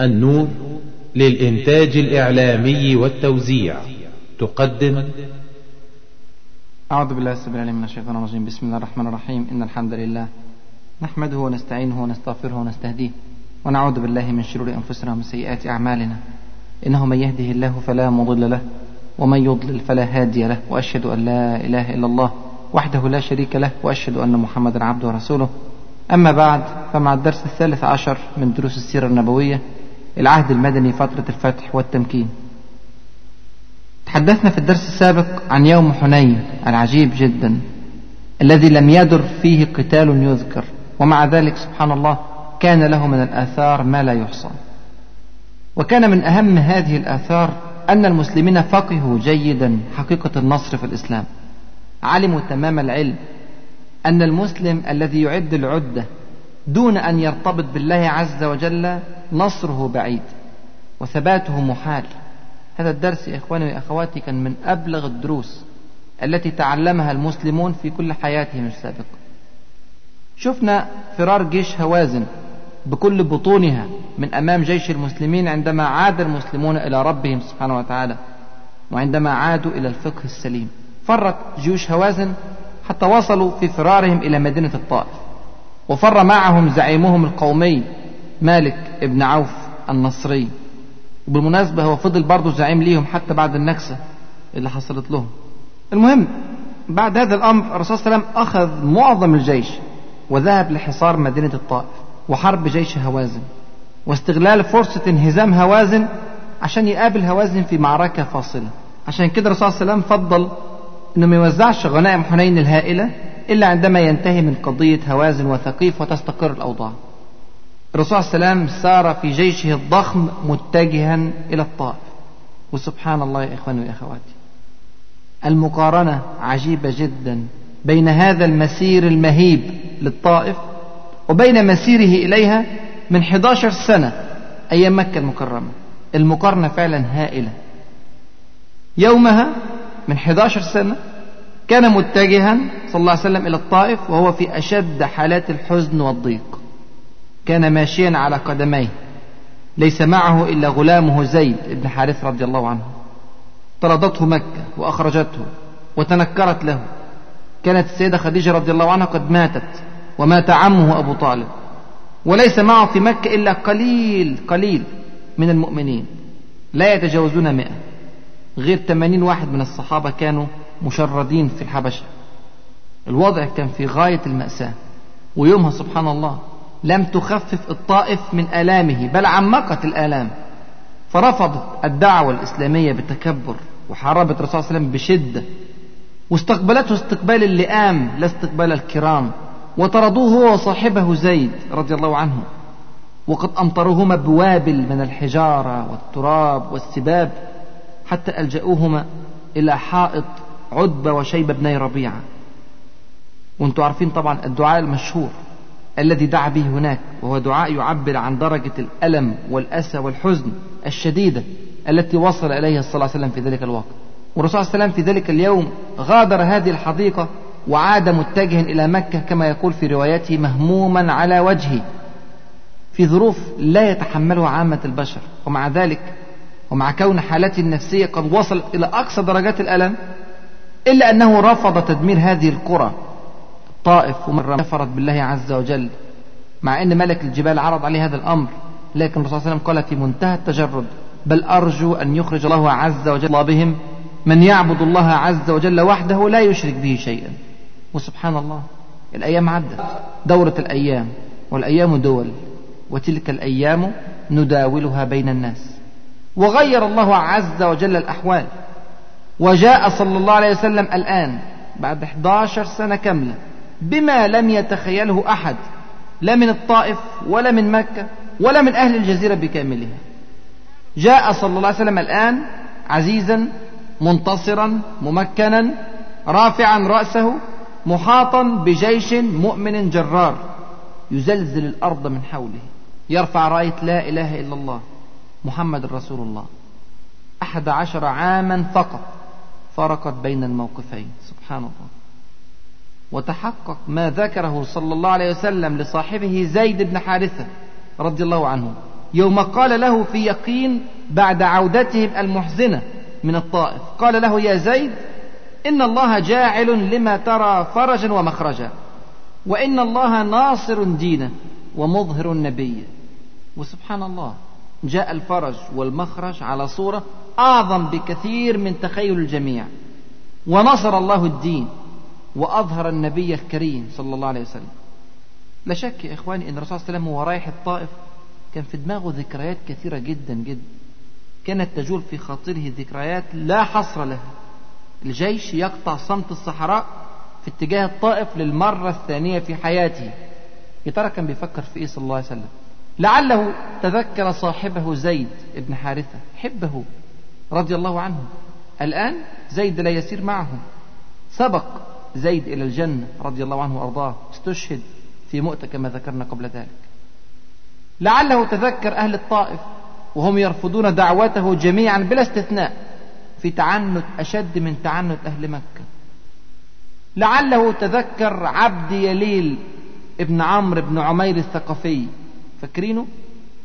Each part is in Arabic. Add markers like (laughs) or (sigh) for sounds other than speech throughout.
النور للإنتاج الإعلامي والتوزيع. تقدم. أعوذ بالله السبيل العليم من الشيطان الرجيم. بسم الله الرحمن الرحيم. إن الحمد لله نحمده ونستعينه ونستغفره ونستهديه ونعوذ بالله من شرور أنفسنا ومن سيئات أعمالنا. إنه من يهده الله فلا مضل له ومن يضلل فلا هادي له وأشهد أن لا إله إلا الله وحده لا شريك له وأشهد أن محمدا عبده ورسوله. أما بعد فمع الدرس الثالث عشر من دروس السيرة النبوية العهد المدني فترة الفتح والتمكين. تحدثنا في الدرس السابق عن يوم حنين العجيب جدا الذي لم يدر فيه قتال يذكر. ومع ذلك سبحان الله كان له من الآثار ما لا يحصى. وكان من أهم هذه الآثار أن المسلمين فقهوا جيدا حقيقة النصر في الإسلام. علموا تمام العلم أن المسلم الذي يعد العدة دون أن يرتبط بالله عز وجل نصره بعيد وثباته محال. هذا الدرس يا إخواني وأخواتي كان من أبلغ الدروس التي تعلمها المسلمون في كل حياتهم السابقة. شفنا فرار جيش هوازن بكل بطونها من أمام جيش المسلمين عندما عاد المسلمون إلى ربهم سبحانه وتعالى وعندما عادوا إلى الفقه السليم. فرت جيوش هوازن حتى وصلوا في فرارهم إلى مدينة الطائف وفر معهم زعيمهم القومي مالك ابن عوف النصري. وبالمناسبة هو فضل برضه زعيم ليهم حتى بعد النكسة اللي حصلت لهم. المهم بعد هذا الأمر الرسول صلى الله عليه وسلم أخذ معظم الجيش وذهب لحصار مدينة الطائف وحرب جيش هوازن. واستغلال فرصة انهزام هوازن عشان يقابل هوازن في معركة فاصلة. عشان كده الرسول صلى الله عليه وسلم فضل إنه ما يوزعش غنائم حنين الهائلة إلا عندما ينتهي من قضية هوازن وثقيف وتستقر الأوضاع. الرسول صلى الله عليه وسلم سار في جيشه الضخم متجها إلى الطائف. وسبحان الله يا إخواني وإخواتي المقارنة عجيبة جدا بين هذا المسير المهيب للطائف وبين مسيره إليها من 11 سنة أيام مكة المكرمة. المقارنة فعلا هائلة. يومها من 11 سنة كان متجها صلى الله عليه وسلم إلى الطائف وهو في أشد حالات الحزن والضيق. كان ماشيا على قدميه. ليس معه إلا غلامه زيد بن حارث رضي الله عنه. طردته مكة وأخرجته وتنكرت له. كانت السيدة خديجة رضي الله عنها قد ماتت ومات عمه أبو طالب. وليس معه في مكة إلا قليل قليل من المؤمنين. لا يتجاوزون مئة. غير 80 واحد من الصحابة كانوا مشردين في الحبشة. الوضع كان في غاية المأساة. ويومها سبحان الله لم تخفف الطائف من آلامه بل عمقت الآلام. فرفضت الدعوة الإسلامية بتكبر وحاربت الرسول صلى الله عليه وسلم بشدة. واستقبلته استقبال اللئام لا استقبال الكرام. وطردوه هو وصاحبه زيد رضي الله عنه. وقد أمطروهما بوابل من الحجارة والتراب والسباب حتى ألجأوهما إلى حائط عتبة وشيبة بني ربيعة. وأنتم عارفين طبعا الدعاء المشهور. الذي دعا به هناك وهو دعاء يعبر عن درجة الألم والأسى والحزن الشديدة التي وصل إليها صلى الله عليه وسلم في ذلك الوقت. والرسول صلى الله عليه وسلم في ذلك اليوم غادر هذه الحديقة وعاد متجها إلى مكة كما يقول في روايته مهموما على وجهه في ظروف لا يتحملها عامة البشر. ومع ذلك ومع كون حالته النفسية قد وصلت إلى أقصى درجات الألم إلا أنه رفض تدمير هذه القرى. الطائف ومرة كفرت بالله عز وجل مع أن ملك الجبال عرض عليه هذا الأمر لكن الرسول صلى الله عليه وسلم قال في منتهى التجرد بل أرجو أن يخرج الله عز وجل بهم من يعبد الله عز وجل وحده لا يشرك به شيئا. وسبحان الله الأيام عدت دورة الأيام والأيام دول وتلك الأيام نداولها بين الناس. وغير الله عز وجل الأحوال وجاء صلى الله عليه وسلم الآن بعد 11 سنة كاملة بما لم يتخيله أحد لا من الطائف ولا من مكة ولا من أهل الجزيرة بكاملها. جاء صلى الله عليه وسلم الآن عزيزا منتصرا ممكنا رافعا رأسه محاطا بجيش مؤمن جرار يزلزل الأرض من حوله يرفع راية لا إله إلا الله محمد رسول الله. أحد عشر عاما فقط فرقت بين الموقفين. سبحان الله. وتحقق ما ذكره صلى الله عليه وسلم لصاحبه زيد بن حارثة رضي الله عنه. يوم قال له في يقين بعد عودتهم المحزنة من الطائف قال له يا زيد إن الله جاعل لما ترى فرجا ومخرجا وإن الله ناصر دينه ومظهر النبي. وسبحان الله جاء الفرج والمخرج على صورة أعظم بكثير من تخيل الجميع. ونصر الله الدين. وأظهر النبي الكريم صلى الله عليه وسلم. لا شك يا إخواني أن الرسول صلى الله عليه وسلم وهو رايح الطائف كان في دماغه ذكريات كثيرة جدا جدا. كانت تجول في خاطره ذكريات لا حصر لها. الجيش يقطع صمت الصحراء في اتجاه الطائف للمرة الثانية في حياته. يا ترى كان بيفكر في إيه صلى الله عليه وسلم؟ لعله تذكر صاحبه زيد بن حارثة حبه رضي الله عنه. الآن زيد لا يسير معه سبق زيد إلى الجنة رضي الله عنه وأرضاه استشهد في مؤتة كما ذكرنا قبل ذلك. لعله تذكر أهل الطائف وهم يرفضون دعوته جميعا بلا استثناء في تعنت أشد من تعنت أهل مكة. لعله تذكر عبد يليل ابن عمرو بن عمير الثقفي. فاكرينه؟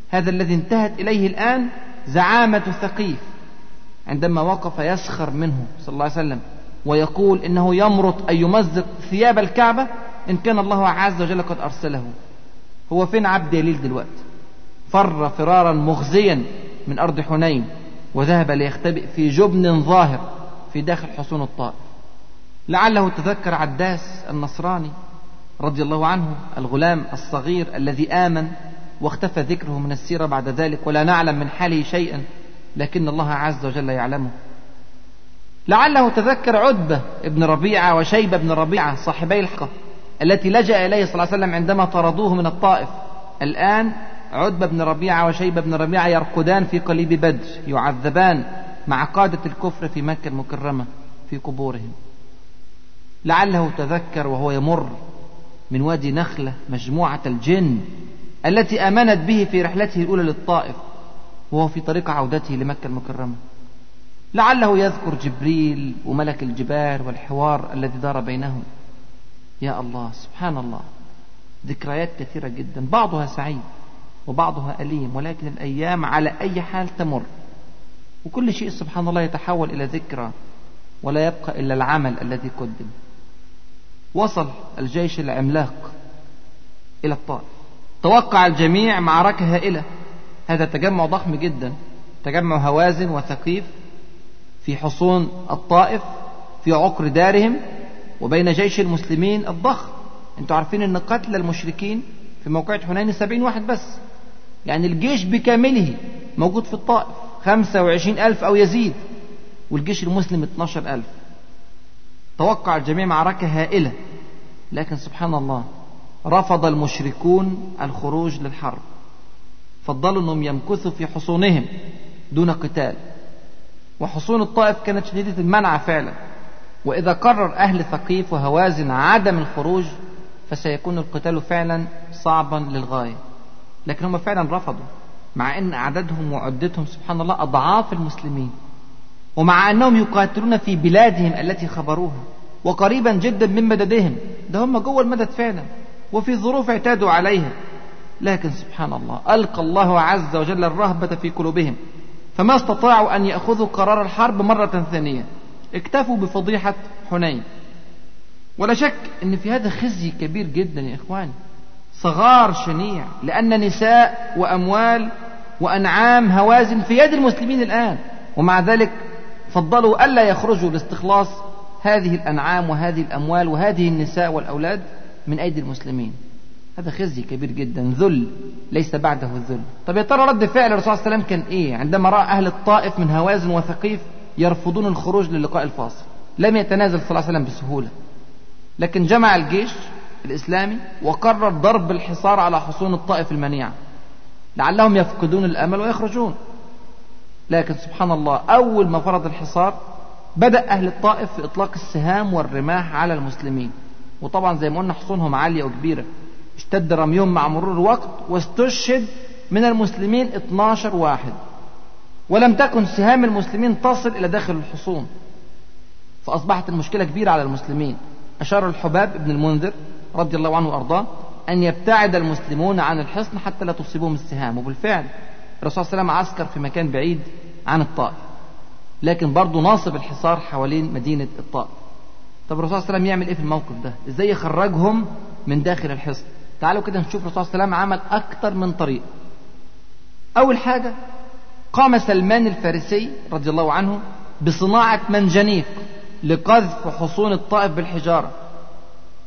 هذا الذي انتهت إليه الآن زعامة ثقيف عندما وقف يسخر منه صلى الله عليه وسلم. ويقول إنه يمرط أن يمزق ثياب الكعبة إن كان الله عز وجل قد أرسله. هو فين عبد يليل دلوقتي؟ فر فرارا مخزيا من أرض حنين وذهب ليختبئ في جبن ظاهر في داخل حصون الطائف. لعله تذكر عداس النصراني رضي الله عنه الغلام الصغير الذي آمن واختفى ذكره من السيرة بعد ذلك ولا نعلم من حاله شيئا لكن الله عز وجل يعلمه. لعله تذكر عتبة ابن ربيعة وشيبة بن ربيعة صاحبي الحقة التي لجأ إليه صلى الله عليه وسلم عندما طردوه من الطائف. الآن عتبة بن ربيعة وشيبة بن ربيعة يرقدان في قليب بدر يعذبان مع قادة الكفر في مكة المكرمة في قبورهم. لعله تذكر وهو يمر من وادي نخلة مجموعة الجن التي آمنت به في رحلته الأولى للطائف وهو في طريق عودته لمكة المكرمة. لعله يذكر جبريل وملك الجبال والحوار الذي دار بينهم. يا الله سبحان الله. ذكريات كثيرة جدا. بعضها سعيد وبعضها أليم ولكن الأيام على أي حال تمر. وكل شيء سبحان الله يتحول إلى ذكرى ولا يبقى إلا العمل الذي قدم. وصل الجيش العملاق إلى الطائف. توقع الجميع معركة هائلة. هذا تجمع ضخم جدا تجمع هوازن وثقيف في حصون الطائف في عقر دارهم وبين جيش المسلمين الضخم. أنتوا عارفين ان قتل المشركين في موقعة حنين سبعين واحد بس. يعني الجيش بكامله موجود في الطائف. خمسة وعشرين ألف أو يزيد والجيش المسلم 12 ألف. توقع الجميع معركة هائلة. لكن سبحان الله رفض المشركون الخروج للحرب. فضلوا أنهم يمكثوا في حصونهم دون قتال. وحصون الطائف كانت شديدة المنع فعلا. وإذا قرر أهل ثقيف وهوازن عدم الخروج فسيكون القتال فعلا صعبا للغاية. لكن هم فعلا رفضوا مع أن عددهم وعدتهم سبحان الله أضعاف المسلمين. ومع أنهم يقاتلون في بلادهم التي خبروها وقريبا جدا من مددهم. ده هم جوه المدد فعلا وفي ظروف اعتادوا عليها لكن سبحان الله ألقى الله عز وجل الرهبة في قلوبهم. فما استطاعوا أن يأخذوا قرار الحرب مرة ثانية. اكتفوا بفضيحة حنين. ولا شك أن في هذا خزي كبير جدا يا إخواني. صغار شنيع لأن نساء وأموال وأنعام هوازن في يد المسلمين الآن. ومع ذلك فضلوا ألا يخرجوا لاستخلاص هذه الأنعام وهذه الأموال وهذه النساء والأولاد من أيدي المسلمين. هذا خزي كبير جدا ذل ليس بعده الذل. طب يا ترى رد فعل الرسول صلى الله عليه وسلم كان إيه؟ عندما رأى أهل الطائف من هوازن وثقيف يرفضون الخروج للقاء الفاصل. لم يتنازل صلى الله عليه وسلم بسهولة. لكن جمع الجيش الإسلامي وقرر ضرب الحصار على حصون الطائف المنيعه لعلهم يفقدون الأمل ويخرجون. لكن سبحان الله أول ما فرض الحصار بدأ أهل الطائف في إطلاق السهام والرماح على المسلمين. وطبعا زي ما قلنا حصونهم عالية وكبيرة. اشتد رميهم مع مرور الوقت واستشهد من المسلمين 12 واحد. ولم تكن سهام المسلمين تصل إلى داخل الحصون. فأصبحت المشكلة كبيرة على المسلمين. أشار الحباب بن المنذر رضي الله عنه وأرضاه أن يبتعد المسلمون عن الحصن حتى لا تصيبهم السهام. وبالفعل الرسول صلى الله عليه وسلم عسكر في مكان بعيد عن الطائف. لكن برضه ناصب الحصار حوالين مدينة الطائف. طب الرسول صلى الله عليه وسلم يعمل إيه في الموقف ده؟ إزاي يخرجهم من داخل الحصن؟ تعالوا كده نشوف الرسول صلى الله عليه وسلم عمل أكتر من طريقة أول حاجة قام سلمان الفارسي رضي الله عنه بصناعة منجنيق لقذف حصون الطائف بالحجارة.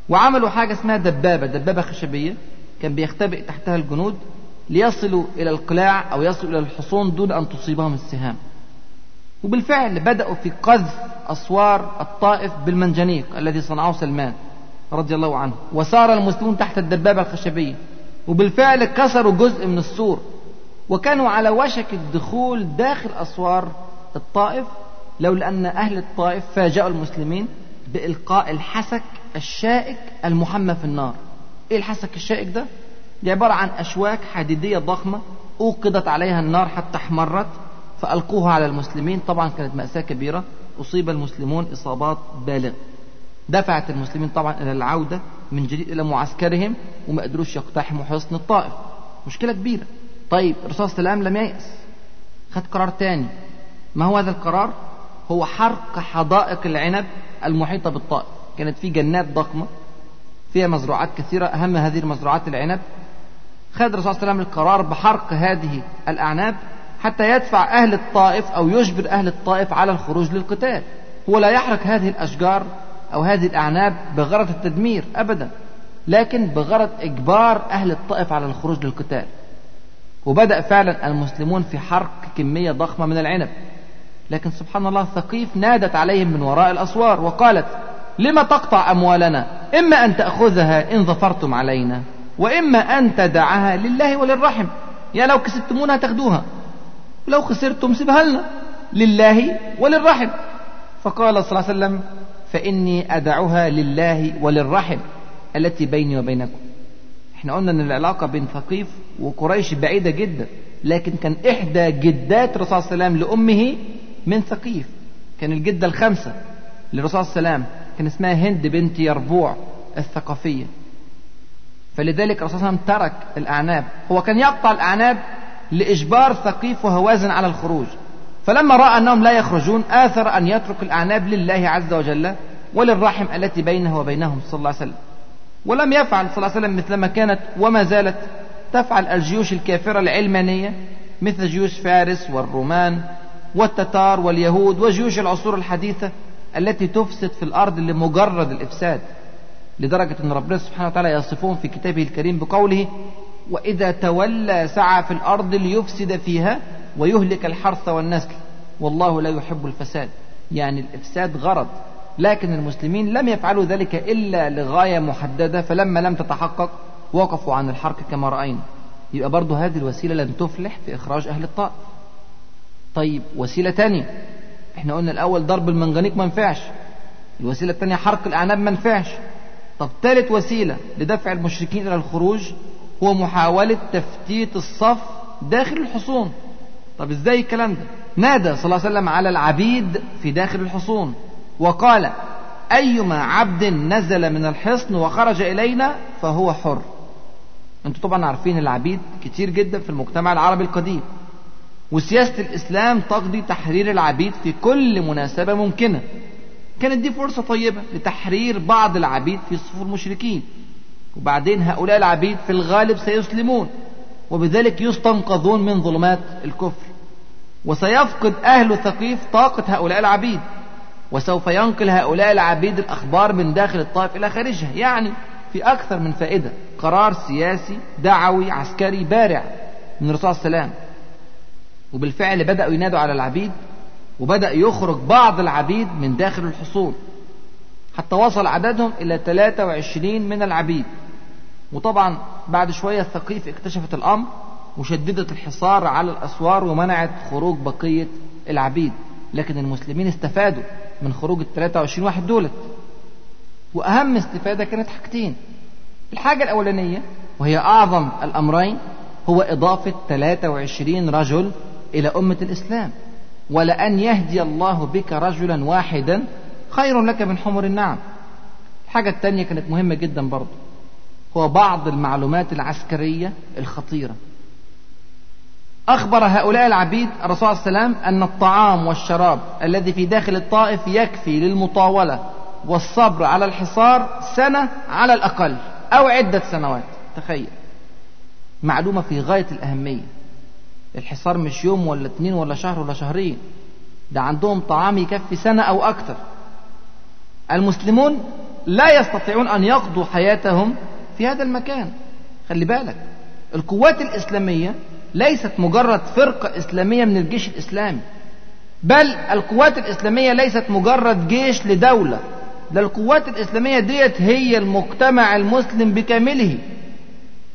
وعملوا حاجة اسمها دبابة دبابة خشبية كان بيختبئ تحتها الجنود ليصلوا إلى القلاع أو يصلوا إلى الحصون دون أن تصيبهم السهام. وبالفعل بدأوا في قذف أسوار الطائف بالمنجنيق الذي صنعه سلمان. رضي الله عنه. وسار المسلمون تحت الدبابة الخشبية. وبالفعل كسروا جزء من السور. وكانوا على وشك الدخول داخل أسوار الطائف لولا أن أهل الطائف فاجأوا المسلمين بإلقاء الحسك الشائك المحمى في النار. إيه الحسك الشائك ده؟ دي عبارة عن أشواك حديدية ضخمة أوقدت عليها النار حتى احمرت فألقوها على المسلمين. طبعا كانت مأساة كبيرة. أصيب المسلمون إصابات بالغة. دفعت المسلمين طبعا إلى العودة من جديد إلى معسكرهم وما قدروش يقتحموا حصن الطائف. مشكلة كبيرة. طيب عليه وسلم لم ييأس. خد قرار تاني. ما هو هذا القرار؟ هو حرق حدائق العنب المحيطة بالطائف. كانت في جنات ضخمة فيها مزروعات كثيرة أهم هذه المزروعات العنب. خد الرسول صلى الله عليه وسلم القرار بحرق هذه الأعناب حتى يدفع أهل الطائف أو يجبر أهل الطائف على الخروج للقتال. هو لا يحرق هذه الأشجار أو هذه الأعناب بغرض التدمير أبدا. لكن بغرض إجبار أهل الطائف على الخروج للقتال. وبدأ فعلا المسلمون في حرق كمية ضخمة من العنب. لكن سبحان الله ثقيف نادت عليهم من وراء الأسوار وقالت لم تقطع أموالنا؟ إما أن تأخذها إن ظفرتم علينا وإما أن تدعها لله وللرحم. يا لو كسبتمونا تاخدوها ولو خسرتم سيبها لنا لله وللرحم. فقال صلى الله عليه وسلم فإني أدعها لله وللرحم التي بيني وبينكم. إحنا قلنا إن العلاقة بين ثقيف وقريش بعيدة جدا لكن كان إحدى جدات الرسول صلى الله عليه وسلم لأمه من ثقيف. كان الجدة الخامسة للرسول صلى الله عليه وسلم كان اسمها هند بنت يربوع الثقفية. فلذلك الرسول صلى الله عليه وسلم ترك الأعناب. هو كان يقطع الأعناب لإجبار ثقيف وهوازن على الخروج. فلما رأى أنهم لا يخرجون آثر أن يترك الأعناب لله عز وجل وللرحم التي بينه وبينهم صلى الله عليه وسلم. ولم يفعل صلى الله عليه وسلم مثلما كانت وما زالت تفعل الجيوش الكافرة العلمانية مثل جيوش فارس والرومان والتتار واليهود وجيوش العصور الحديثة التي تفسد في الأرض لمجرد الإفساد. لدرجة أن ربنا سبحانه وتعالى يصفهم في كتابه الكريم بقوله وإذا تولى سعى في الأرض ليفسد فيها ويهلك الحرث والنسل والله لا يحب الفساد. يعني الإفساد غرض. لكن المسلمين لم يفعلوا ذلك إلا لغاية محددة فلما لم تتحقق وقفوا عن الحرق كما رأينا. يبقى برضه هذه الوسيلة لن تفلح في إخراج أهل الطائف. طيب وسيلة تانية. إحنا قلنا الأول ضرب المنجنيق ما نفعش الوسيلة الثانية حرق الأعناب ما نفعش طب ثالث وسيلة لدفع المشركين إلى الخروج هو محاولة تفتيت الصف داخل الحصون. طب إزاي الكلام ده؟ نادى صلى الله عليه وسلم على العبيد في داخل الحصون وقال أيما عبد نزل من الحصن وخرج إلينا فهو حر. أنتوا طبعا عارفين العبيد كتير جدا في المجتمع العربي القديم. وسياسة الإسلام تقضي تحرير العبيد في كل مناسبة ممكنة. كانت دي فرصة طيبة لتحرير بعض العبيد في صفوف المشركين. وبعدين هؤلاء العبيد في الغالب سيسلمون وبذلك يستنقذون من ظلمات الكفر. وسيفقد أهل ثقيف طاقة هؤلاء العبيد وسوف ينقل هؤلاء العبيد الأخبار من داخل الطائف إلى خارجها يعني في أكثر من فائدة قرار سياسي دعوي عسكري بارع من الرسول صلى الله عليه وسلم. وبالفعل بدأوا ينادوا على العبيد وبدأ يخرج بعض العبيد من داخل الحصون حتى وصل عددهم إلى 23 من العبيد. وطبعا بعد شوية الثقيف اكتشفت الأمر وشددت الحصار على الأسوار ومنعت خروج بقية العبيد. لكن المسلمين استفادوا من خروج ال 23 واحد دولت. وأهم استفادة كانت حاجتين. الحاجة الأولانية وهي أعظم الأمرين هو إضافة 23 رجل إلى أمة الإسلام. ولأن يهدي الله بك رجلا واحدا خير لك من حمر النعم. الحاجة الثانية كانت مهمة جدا برضه هو بعض المعلومات العسكرية الخطيرة. أخبر هؤلاء العبيد الرسول عليه وسلم أن الطعام والشراب الذي في داخل الطائف يكفي للمطاولة والصبر على الحصار سنة على الأقل أو عدة سنوات. تخيل. معلومة في غاية الأهمية. الحصار مش يوم ولا اتنين ولا شهر ولا شهرين. ده عندهم طعام يكفي سنة أو أكثر المسلمون لا يستطيعون أن يقضوا حياتهم في هذا المكان. خلي بالك. القوات الإسلامية ليست مجرد فرقة إسلامية من الجيش الإسلامي بل القوات الإسلامية ليست مجرد جيش لدولة ده القوات الإسلامية ديت هي المجتمع المسلم بكامله.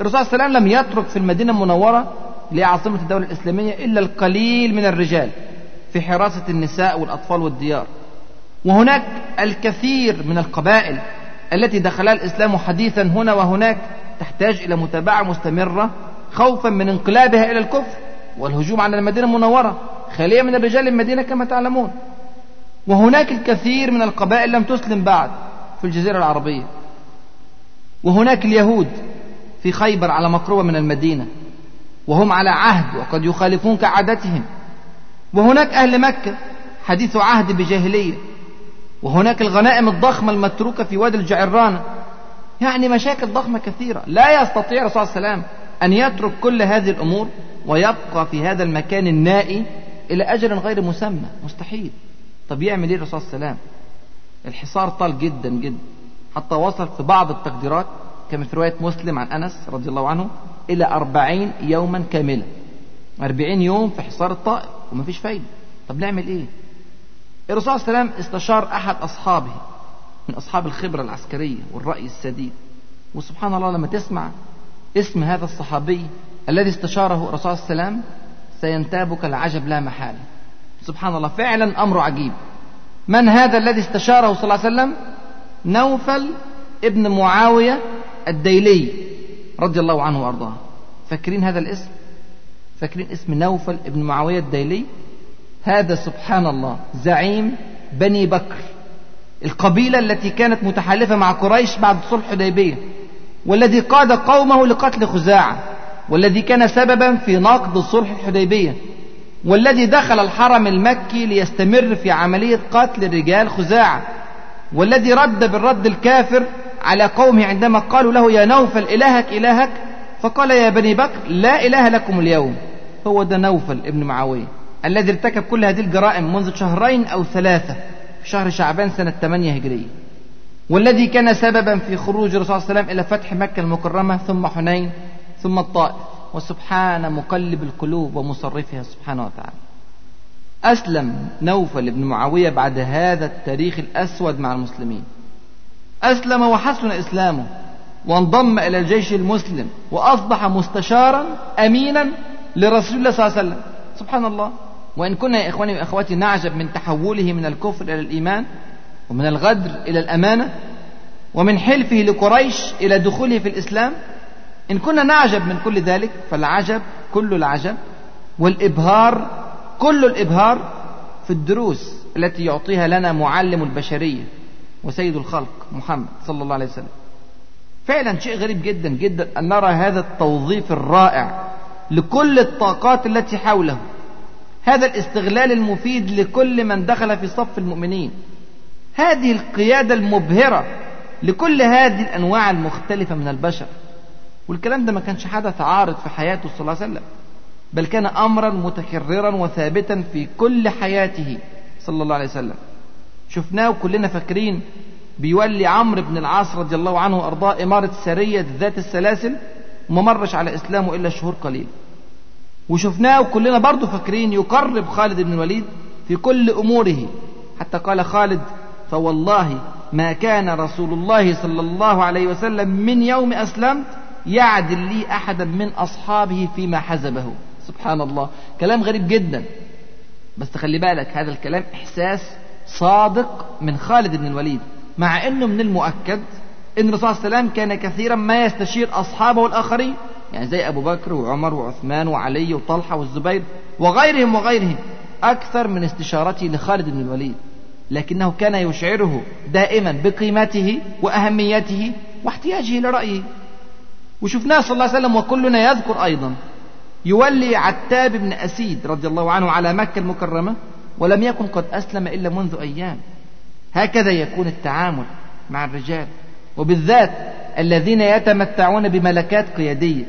الرسول صلى الله عليه وسلم لم يترك في المدينة المنورة لعاصمة الدولة الإسلامية إلا القليل من الرجال في حراسة النساء والأطفال والديار. وهناك الكثير من القبائل التي دخلها الإسلام حديثا هنا وهناك تحتاج إلى متابعة مستمرة خوفا من انقلابها إلى الكفر والهجوم على المدينة المنورة خالية من الرجال المدينة كما تعلمون. وهناك الكثير من القبائل لم تسلم بعد في الجزيرة العربية. وهناك اليهود في خيبر على مقربة من المدينة وهم على عهد وقد يخالفون كعادتهم. وهناك أهل مكة حديث عهد بجاهلية. وهناك الغنائم الضخمة المتروكة في وادي الجعرانة. يعني مشاكل ضخمة كثيرة. لا يستطيع الرسول صلى الله عليه وسلم أن يترك كل هذه الأمور ويبقى في هذا المكان النائي إلى أجل غير مسمى. مستحيل. طب يعمل إيه الرسول صلى الله عليه وسلم؟ الحصار طال جدا جدا. حتى وصل في بعض التقديرات كما في رواية مسلم عن أنس رضي الله عنه إلى أربعين يوما كاملة أربعين يوم في حصار الطائف ومفيش فايدة. طب نعمل إيه؟ الرسول صلى الله عليه وسلم استشار أحد أصحابه من أصحاب الخبرة العسكرية والرأي السديد. وسبحان الله لما تسمع اسم هذا الصحابي الذي استشاره الرسول صلى الله عليه وسلم سينتابك العجب لا محالة. سبحان الله فعلا أمر عجيب. من هذا الذي استشاره صلى الله عليه وسلم؟ نوفل ابن معاوية الديلي رضي الله عنه وأرضاه. فاكرين هذا الاسم؟ فاكرين اسم نوفل ابن معاوية الديلي؟ هذا سبحان الله زعيم بني بكر. القبيلة التي كانت متحالفة مع قريش بعد صلح حديبية. والذي قاد قومه لقتل خزاعة والذي كان سببا في نقض صلح الحديبية والذي دخل الحرم المكي ليستمر في عملية قتل رجال خزاعة والذي رد بالرد الكافر على قومه عندما قالوا له يا نوفل إلهك إلهك فقال يا بني بكر لا إله لكم اليوم. هو ده نوفل ابن معاوية الذي ارتكب كل هذه الجرائم منذ شهرين أو ثلاثة في شهر شعبان سنة 8 هجرية. والذي كان سببا في خروج الرسول صلى الله عليه وسلم إلى فتح مكة المكرمة ثم حنين ثم الطائف. وسبحان مقلب القلوب ومصرفها سبحانه وتعالى. أسلم نوفل بن معاوية بعد هذا التاريخ الأسود مع المسلمين. أسلم وحسن إسلامه وانضم إلى الجيش المسلم وأصبح مستشارا أمينا لرسول الله صلى الله عليه وسلم. سبحان الله. وإن كنا يا إخواني وأخواتي نعجب من تحوله من الكفر إلى الإيمان ومن الغدر إلى الأمانة ومن حلفه لقريش إلى دخوله في الإسلام. إن كنا نعجب من كل ذلك فالعجب كل العجب والإبهار كل الإبهار في الدروس التي يعطيها لنا معلم البشرية وسيد الخلق محمد صلى الله عليه وسلم. فعلا شيء غريب جدا جدا أن نرى هذا التوظيف الرائع لكل الطاقات التي حوله. هذا الاستغلال المفيد لكل من دخل في صف المؤمنين. هذه القيادة المبهرة لكل هذه الأنواع المختلفة من البشر. والكلام ده ما كانش حدث عارض في حياته صلى الله عليه وسلم بل كان أمرا متكررا وثابتا في كل حياته صلى الله عليه وسلم. شفناه كلنا فاكرين بيولي عمرو بن العاص رضي الله عنه وأرضاه إمارة سرية ذات السلاسل وما مرش على إسلامه إلا شهور قليل. وشفناه كلنا برضه فاكرين يقرب خالد بن الوليد في كل أموره حتى قال خالد فوالله ما كان رسول الله صلى الله عليه وسلم من يوم أسلمت يعدل لي أحدا من أصحابه فيما حزبه. سبحان الله كلام غريب جدا. بس خلي بالك هذا الكلام إحساس صادق من خالد بن الوليد. مع أنه من المؤكد أن الرسول صلى الله عليه وسلم كان كثيرا ما يستشير أصحابه الآخرين. يعني زي أبو بكر وعمر وعثمان وعلي وطلحة والزبير وغيرهم وغيرهم. أكثر من استشارته لخالد بن الوليد. لكنه كان يشعره دائما بقيمته وأهميته واحتياجه لرأيه. وشفناه صلى الله عليه وسلم وكلنا يذكر أيضا. يولي عتاب بن أسيد رضي الله عنه على مكة المكرمة ولم يكن قد أسلم إلا منذ أيام. هكذا يكون التعامل مع الرجال. وبالذات الذين يتمتعون بملكات قيادية.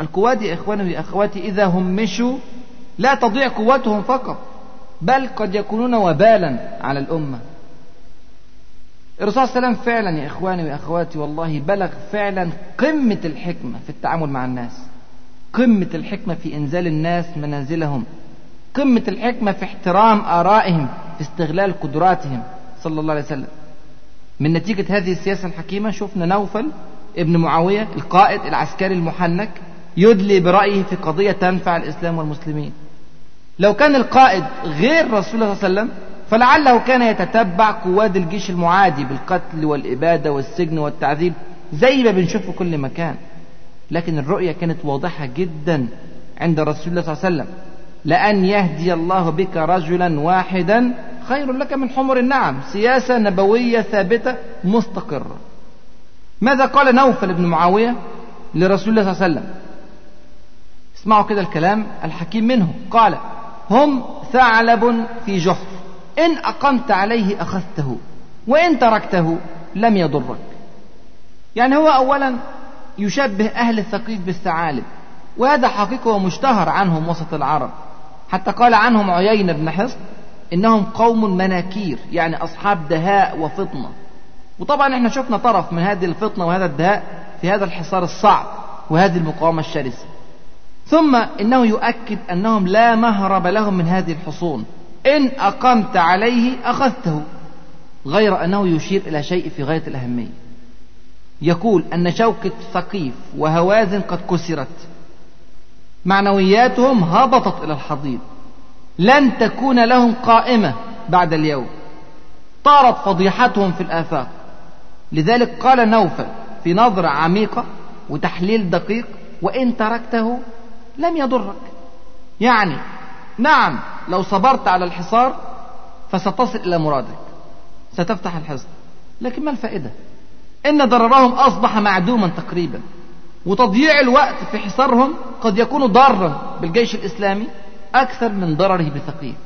القواد يا إخواني وأخواتي إذا همشوا لا تضيع قوتهم فقط. بل قد يكونون وبالا على الأمة. الرسول صلى الله عليه وسلم فعلا يا إخواني وأخواتي والله بلغ فعلا قمة الحكمة في التعامل مع الناس. قمة الحكمة في إنزال الناس منازلهم. قمة الحكمة في احترام آرائهم في استغلال قدراتهم صلى الله عليه وسلم. من نتيجة هذه السياسة الحكيمة شفنا نوفل ابن معاوية القائد العسكري المحنك يدلي برأيه في قضية تنفع الإسلام والمسلمين. لو كان القائد غير رسول الله صلى الله عليه وسلم فلعله كان يتتبع قواد الجيش المعادي بالقتل والإبادة والسجن والتعذيب زي ما بنشوف في كل مكان. لكن الرؤية كانت واضحة جدا عند رسول الله صلى الله عليه وسلم. لأن يهدي الله بك رجلا واحدا خير لك من حمر النعم. سياسة نبوية ثابتة مستقرة. ماذا قال نوفل بن معاوية لرسول الله صلى الله عليه وسلم؟ اسمعوا كده الكلام الحكيم منه. قال هم ثعلب في جحر إن أقمت عليه أخذته وإن تركته لم يضرك. يعني هو أولا يشبه أهل الثقيف بالثعالب وهذا حقيقة ومشتهر عنهم وسط العرب. حتى قال عنهم عيينة بن حصن إنهم قوم مناكير يعني أصحاب دهاء وفطنة. وطبعا إحنا شفنا طرف من هذه الفطنة وهذا الدهاء في هذا الحصار الصعب وهذه المقاومة الشرسة. ثم إنه يؤكد أنهم لا مهرب لهم من هذه الحصون. إن أقمت عليه أخذته غير أنه يشير إلى شيء في غاية الأهمية. يقول أن شوكة ثقيف وهوازن قد كسرت. معنوياتهم هبطت إلى الحضيض. لن تكون لهم قائمة بعد اليوم. طارت فضيحتهم في الآفاق. لذلك قال نوفل في نظرة عميقة وتحليل دقيق وإن تركته لم يضرك. يعني نعم لو صبرت على الحصار فستصل إلى مرادك. ستفتح الحصن. لكن ما الفائدة؟ إن ضررهم أصبح معدوما تقريبا. وتضييع الوقت في حصارهم قد يكون ضارا بالجيش الإسلامي أكثر من ضرره بثقيف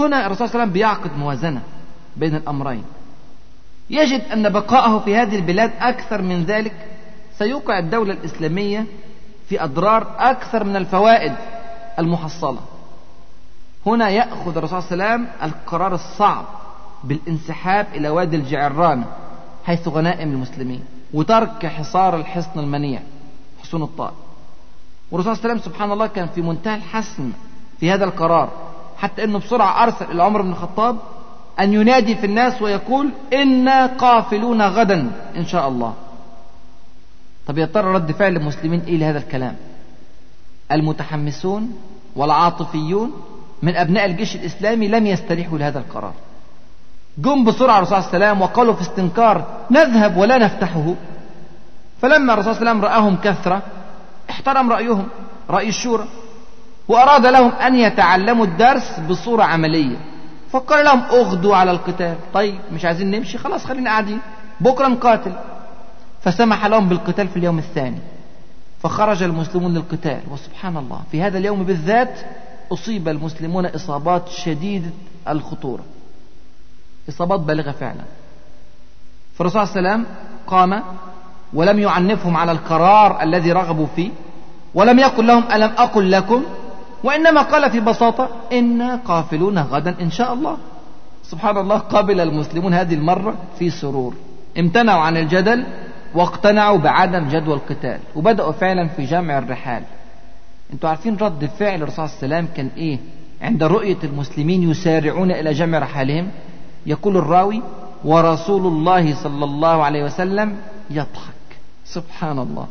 هنا الرسول صلى الله عليه وسلم بيعقد موازنة بين الأمرين. يجد أن بقاءه في هذه البلاد أكثر من ذلك سيوقع الدولة الإسلامية في أضرار أكثر من الفوائد المحصلة. هنا يأخذ الرسول صلى الله عليه وسلم القرار الصعب بالانسحاب إلى وادي الجعران حيث غنائم المسلمين وترك حصار الحصن المنيع حصون الطائف والرسول صلى الله عليه وسلم سبحان الله كان في منتهى الحسم في هذا القرار حتى إنه بسرعة أرسل إلى عمر بن الخطاب أن ينادي في الناس ويقول إنا قافلون غدا إن شاء الله. طب يا ترى رد فعل المسلمين إيه لهذا الكلام؟ المتحمسون والعاطفيون من أبناء الجيش الإسلامي لم يستريحوا لهذا القرار. جم بسرعة الرسول صلى الله عليه وسلم وقالوا في استنكار نذهب ولا نفتحه. فلما الرسول صلى الله عليه وسلم رآهم كثرة احترم رأيهم رأي الشورى وأراد لهم أن يتعلموا الدرس بصورة عملية. فقال لهم أغدوا على القتال. طيب مش عايزين نمشي؟ خلاص خلينا قاعدين. بكرة نقاتل. فسمح لهم بالقتال في اليوم الثاني. فخرج المسلمون للقتال وسبحان الله في هذا اليوم بالذات أصيب المسلمون إصابات شديدة الخطورة. إصابات بالغة فعلا. فالرسول صلى الله عليه وسلم قام ولم يعنفهم على القرار الذي رغبوا فيه ولم يقل لهم ألم أقل لكم؟ وإنما قال في بساطة إنا قافلون غدا إن شاء الله. سبحان الله قبل المسلمون هذه المرة في سرور. امتنعوا عن الجدل واقتنعوا بعدم جدوى القتال وبدأوا فعلا في جمع الرحال. أنتوا عارفين رد فعل الرسول صلى الله عليه وسلم كان إيه؟ عند رؤية المسلمين يسارعون إلى جمع رحالهم. يقول الراوي ورسول الله صلى الله عليه وسلم يضحك. سبحان الله.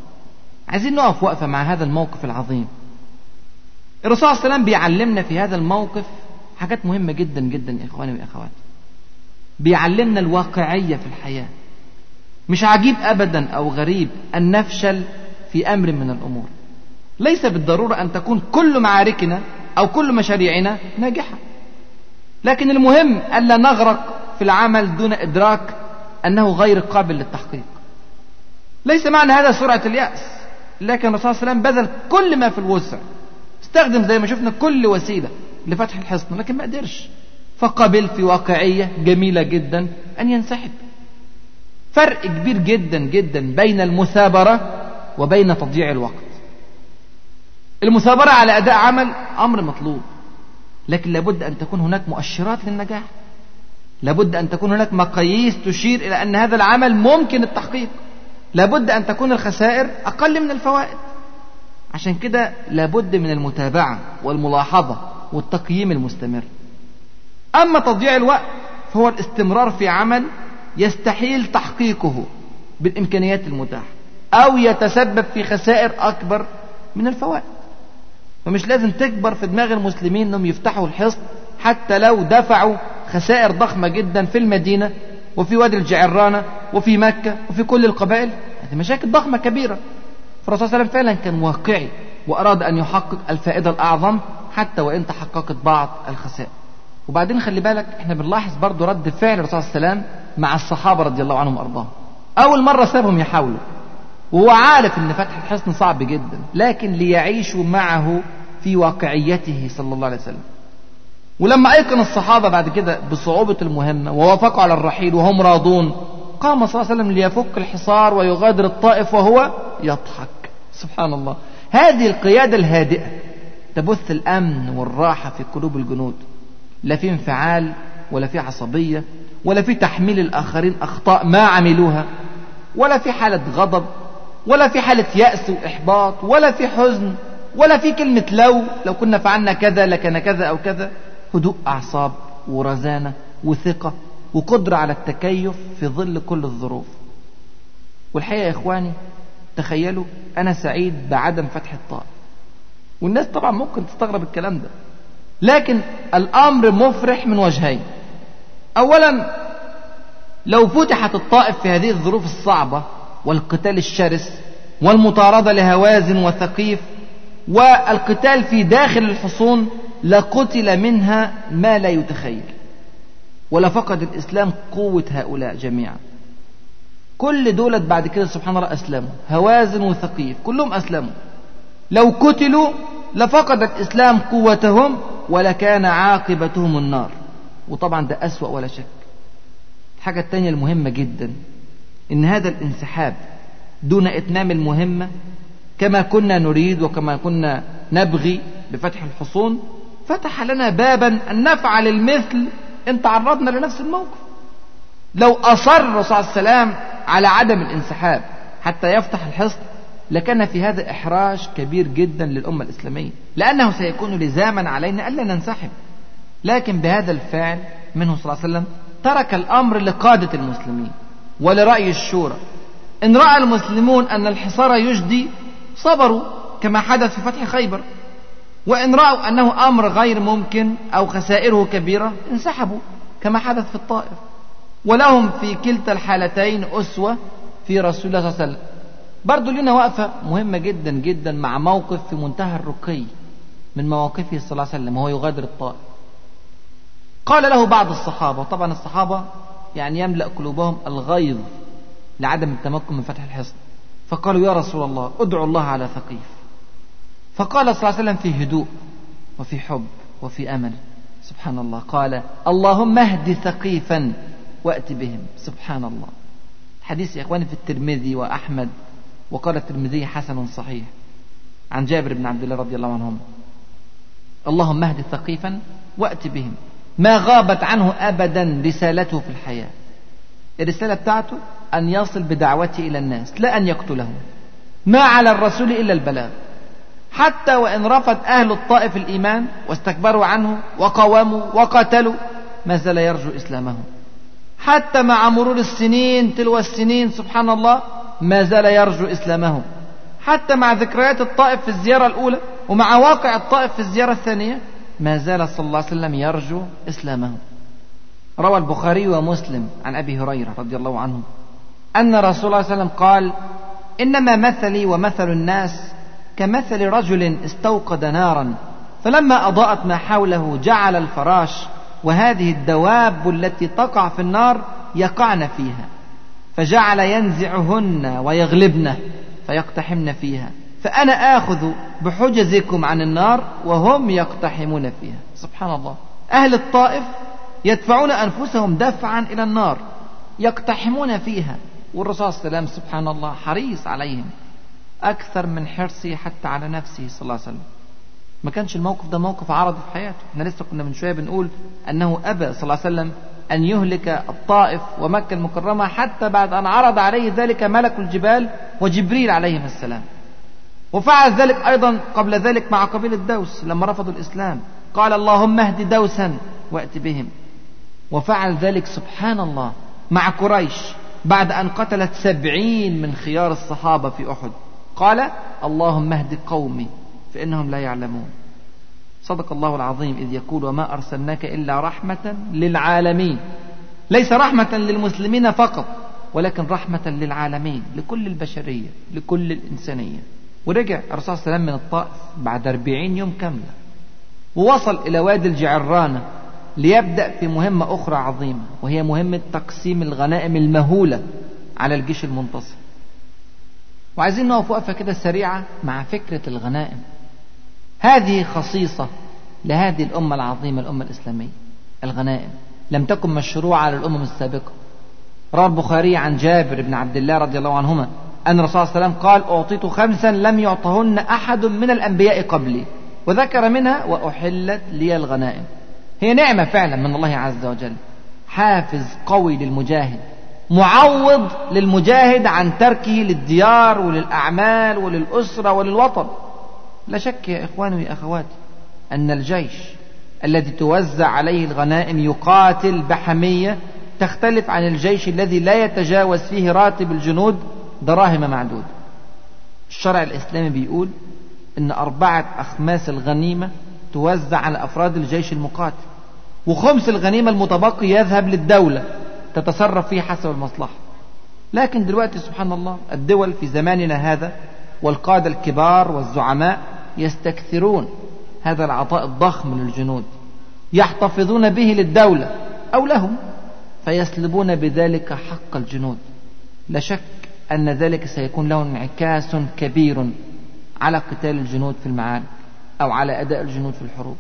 عايزين نقف وقفة مع هذا الموقف العظيم. الرسول صلى الله عليه وسلم بيعلمنا في هذا الموقف حاجات مهمة جدا جدا يا إخواني وأخواتي بيعلمنا الواقعية في الحياة. مش عجيب أبدا أو غريب أن نفشل في أمر من الأمور. ليس بالضرورة أن تكون كل معاركنا أو كل مشاريعنا ناجحة. لكن المهم ألا نغرق في العمل دون إدراك أنه غير قابل للتحقيق. ليس معنى هذا سرعة اليأس لكن الرسول صلى الله عليه وسلم بذل كل ما في الوسع. استخدم زي ما شفنا كل وسيلة لفتح الحصن لكن ما قدرش. فقبل في واقعية جميلة جدا أن ينسحب. فرق كبير جدا جدا بين المثابرة وبين تضييع الوقت. المثابرة على أداء عمل أمر مطلوب لكن لابد أن تكون هناك مؤشرات للنجاح. لابد أن تكون هناك مقاييس تشير إلى أن هذا العمل ممكن التحقيق. لابد أن تكون الخسائر أقل من الفوائد. عشان كده لابد من المتابعة والملاحظة والتقييم المستمر. أما تضييع الوقت فهو الاستمرار في عمل يستحيل تحقيقه بالإمكانيات المتاحة أو يتسبب في خسائر أكبر من الفوائد. فمش لازم تكبر في دماغ المسلمين أنهم يفتحوا الحصن حتى لو دفعوا خسائر ضخمة جدا في المدينة وفي وادي الجعرانة وفي مكة وفي كل القبائل. هذه مشاكل ضخمة كبيرة. فالرسول صلى الله عليه وسلم فعلا كان واقعي وأراد أن يحقق الفائدة الأعظم حتى وإن تحققت بعض الخسائر. وبعدين خلي بالك إحنا بنلاحظ برضو رد فعل الرسول صلى الله عليه وسلم مع الصحابة رضي الله عنهم وأرضاهم. أول مرة سابهم يحاولوا. وهو عارف إن فتح الحصن صعب جدا لكن ليعيشوا معه في واقعيته صلى الله عليه وسلم. ولما أيقن الصحابة بعد كده بصعوبة المهمة ووافقوا على الرحيل وهم راضون قام صلى الله عليه وسلم ليفك الحصار ويغادر الطائف وهو يضحك. سبحان الله. هذه القيادة الهادئة تبث الأمن والراحة في قلوب الجنود. لا في انفعال ولا في عصبية ولا في تحميل الآخرين أخطاء ما عملوها ولا في حالة غضب ولا في حالة يأس وإحباط ولا في حزن ولا في كلمة لو لو كنا فعلنا كذا لكان كذا أو كذا. هدوء أعصاب ورزانة وثقة وقدرة على التكيف في ظل كل الظروف. والحقيقة يا إخواني تخيلوا أنا سعيد بعدم فتح الطائف والناس طبعا ممكن تستغرب الكلام ده لكن الأمر مفرح من وجهين. أولا لو فتحت الطائف في هذه الظروف الصعبة والقتال الشرس والمطاردة لهوازن وثقيف والقتال في داخل الحصون لقتل منها ما لا يتخيل. ولفقد الإسلام قوة هؤلاء جميعا. كل دولة بعد كده سبحان الله أسلموا. هوازن وثقيف كلهم أسلموا. لو قتلوا لفقد الإسلام قوتهم ولكان عاقبتهم النار. وطبعا ده أسوأ ولا شك. الحاجة الثانية المهمة جدا إن هذا الانسحاب دون إتمام المهمة كما كنا نريد وكما كنا نبغي بفتح الحصون فتح لنا بابا أن نفعل المثل إن تعرضنا لنفس الموقف. لو أصر صلى الله عليه وسلم على عدم الانسحاب حتى يفتح الحصن لكان في هذا إحراج كبير جدا للأمة الإسلامية لأنه سيكون لزاما علينا ألا ننسحب. لكن بهذا الفعل منه صلى الله عليه وسلم ترك الأمر لقادة المسلمين ولرأي الشورى. إن رأى المسلمون أن الحصار يجدي صبروا كما حدث في فتح خيبر. وإن رأوا أنه أمر غير ممكن أو خسائره كبيرة انسحبوا كما حدث في الطائف. ولهم في كلتا الحالتين أسوة في رسول الله صلى الله عليه وسلم. برضو لنا وقفة مهمة جدا جدا مع موقف في منتهى الرقي من مواقفه صلى الله عليه وسلم وهو يغادر الطائف. قال له بعض الصحابة طبعا الصحابة يعني يملأ قلوبهم الغيظ لعدم التمكن من فتح الحصن. فقالوا يا رسول الله ادعوا الله على ثقيف. فقال صلى الله عليه وسلم في هدوء وفي حب وفي أمل. سبحان الله. قال اللهم اهد ثقيفا وأت بهم. سبحان الله. حديث يا إخواني في الترمذي وأحمد وقال الترمذي حسن صحيح. عن جابر بن عبد الله رضي الله عنهم اللهم اهد ثقيفا وأت بهم. ما غابت عنه أبدا رسالته في الحياة. الرسالة بتاعته أن يصل بدعوته إلى الناس لا أن يقتلهم. ما على الرسول إلا البلاغ. حتى وإن رفض أهل الطائف الإيمان واستكبروا عنه وقاوموا وقاتلوا ما زال يرجو إسلامهم حتى مع مرور السنين تلو السنين سبحان الله ما زال يرجو إسلامهم حتى مع ذكريات الطائف في الزيارة الأولى ومع واقع الطائف في الزيارة الثانية ما زال صلى الله عليه وسلم يرجو إسلامه. روى البخاري ومسلم عن أبي هريرة رضي الله عنه أن رسول الله صلى الله عليه وسلم قال إنما مثلي ومثل الناس كمثل رجل استوقد نارا فلما أضاءت ما حوله جعل الفراش وهذه الدواب التي تقع في النار يقعن فيها فجعل ينزعهن ويغلبن فيقتحمن فيها. فأنا آخذ بحجزكم عن النار وهم يقتحمون فيها. سبحان الله. أهل الطائف يدفعون أنفسهم دفعا إلى النار يقتحمون فيها. والرسول صلى الله عليه وسلم سبحان الله حريص عليهم أكثر من حرصه حتى على نفسه صلى الله عليه وسلم. ما كانش الموقف ده موقف عرض في حياته. إحنا لسه كنا من شوية بنقول أنه أبى صلى الله عليه وسلم أن يهلك الطائف ومكة المكرمة حتى بعد أن عرض عليه ذلك ملك الجبال وجبريل عليهم السلام. وفعل ذلك أيضا قبل ذلك مع قبيلة دوس لما رفضوا الإسلام. قال اللهم اهد دوسا وأت بهم. وفعل ذلك سبحان الله مع قريش بعد أن قتلت سبعين من خيار الصحابة في أحد. قال اللهم اهد قومي فإنهم لا يعلمون. صدق الله العظيم إذ يقول وما أرسلناك إلا رحمة للعالمين. ليس رحمة للمسلمين فقط ولكن رحمة للعالمين لكل البشرية لكل الإنسانية. ورجع الرسول صلى الله عليه وسلم من الطائف بعد أربعين يوم كاملة. ووصل إلى وادي الجعرانة ليبدأ في مهمة أخرى عظيمة وهي مهمة تقسيم الغنائم المهولة على الجيش المنتصر. وعايزين نقف وقفة كده سريعة مع فكرة الغنائم. هذه خصيصة لهذه الأمة العظيمة الأمة الإسلامية. الغنائم لم تكن مشروعة على الأمم السابقة. روى البخاري عن جابر بن عبد الله رضي الله عنهما أن الرسول صلى الله عليه وسلم قال أعطيت خمسا لم يعطهن أحد من الأنبياء قبلي. وذكر منها وأحلت لي الغنائم. هي نعمة فعلا من الله عز وجل. حافز قوي للمجاهد. معوض للمجاهد عن تركه للديار وللأعمال وللأسرة وللوطن. لا شك يا إخواني ويا أخواتي أن الجيش الذي توزع عليه الغنائم يقاتل بحمية تختلف عن الجيش الذي لا يتجاوز فيه راتب الجنود دراهم معدودة الشرع الإسلامي بيقول إن أربعة أخماس الغنيمة توزع على أفراد الجيش المقاتل وخمس الغنيمة المتبقي يذهب للدولة تتصرف فيه حسب المصلحة. لكن دلوقتي سبحان الله الدول في زماننا هذا والقادة الكبار والزعماء يستكثرون هذا العطاء الضخم للجنود يحتفظون به للدولة أو لهم فيسلبون بذلك حق الجنود. لا شك أن ذلك سيكون له انعكاس كبير على قتال الجنود في المعارك أو على أداء الجنود في الحروب.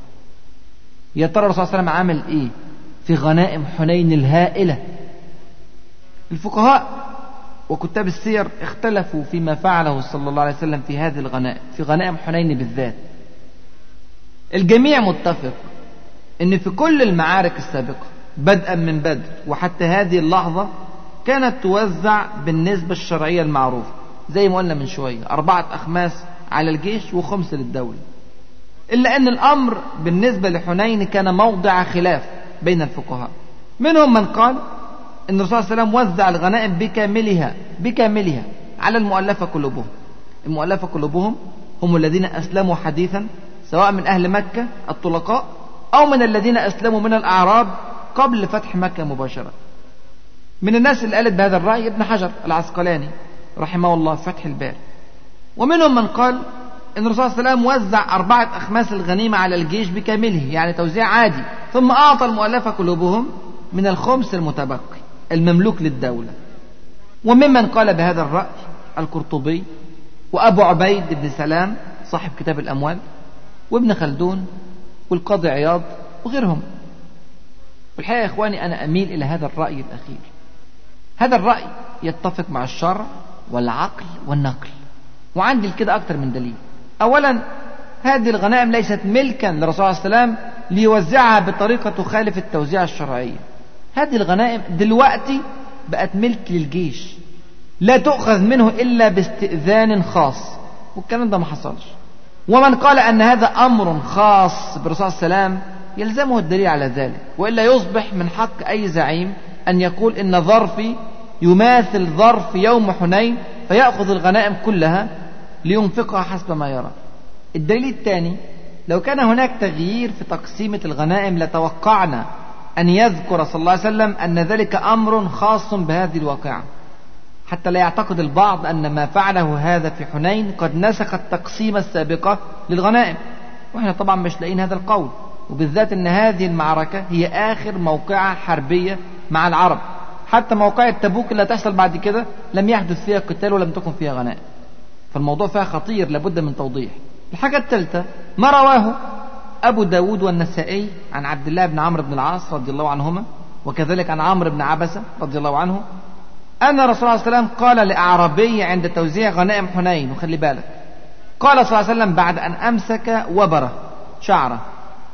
يا ترى الرسول صلى الله عليه وسلم عمل إيه في غنائم حنين الهائلة؟ الفقهاء وكتاب السير اختلفوا فيما فعله صلى الله عليه وسلم في هذه الغنائم في غنائم حنين بالذات. الجميع متفق إن في كل المعارك السابقة بدءا من بدر وحتى هذه اللحظة كانت توزع بالنسبة الشرعية المعروفة زي ما قلنا من شوية أربعة أخماس على الجيش وخمس للدولة. إلا أن الأمر بالنسبة لحنين كان موضع خلاف بين الفقهاء. منهم من قال أن الرسول صلى الله عليه وسلم وزع الغنائم بكاملها بكاملها على المؤلفة قلوبهم. المؤلفة قلوبهم هم الذين أسلموا حديثا سواء من أهل مكة الطلقاء أو من الذين أسلموا من الأعراب قبل فتح مكة مباشرة. من الناس اللي قالت بهذا الرأي ابن حجر العسقلاني رحمه الله فتح الباري ومنهم من قال إن الرسول صلى الله عليه وسلم وزع أربعة أخماس الغنيمة على الجيش بكامله يعني توزيع عادي ثم أعطى المؤلفة قلوبهم من الخمس المتبقي المملوك للدولة. وممن قال بهذا الرأي القرطبي وأبو عبيد بن سلام صاحب كتاب الأموال وابن خلدون والقاضي عياض وغيرهم. والحقيقة يا إخواني أنا أميل إلى هذا الرأي الأخير. هذا الرأي يتفق مع الشرع والعقل والنقل. وعندي كده أكثر من دليل. أولا هذه الغنائم ليست ملكا للرسول عليه وسلم ليوزعها بطريقة تخالف التوزيع الشرعية هذه الغنائم دلوقتي بقت ملك للجيش. لا تؤخذ منه إلا باستئذان خاص. والكلام ده ما حصلش. ومن قال أن هذا أمر خاص بالرسول عليه وسلم يلزمه الدليل على ذلك. وإلا يصبح من حق أي زعيم أن يقول إن ظرفي يماثل ظرف يوم حنين فيأخذ الغنائم كلها لينفقها حسب ما يرى. الدليل الثاني لو كان هناك تغيير في تقسيمة الغنائم لتوقعنا أن يذكر صلى الله عليه وسلم أن ذلك أمر خاص بهذه الواقعة. حتى لا يعتقد البعض أن ما فعله هذا في حنين قد نسخ التقسيمة السابقة للغنائم. وإحنا طبعا مش لاقيين هذا القول. وبالذات أن هذه المعركة هي آخر موقعة حربية مع العرب. حتى موقع تبوك اللي هتحصل بعد كده لم يحدث فيها قتال ولم تكن فيها غنائم فالموضوع فيها خطير لابد من توضيح. الحاجة الثالثة ما رواه أبو داود والنسائي عن عبد الله بن عمرو بن العاص رضي الله عنهما وكذلك عن عمرو بن عبسة رضي الله عنه أن رسول الله صلى الله عليه وسلم قال لأعرابي عند توزيع غنائم حنين وخلي بالك. قال صلى الله عليه وسلم بعد أن أمسك وبرة شعرة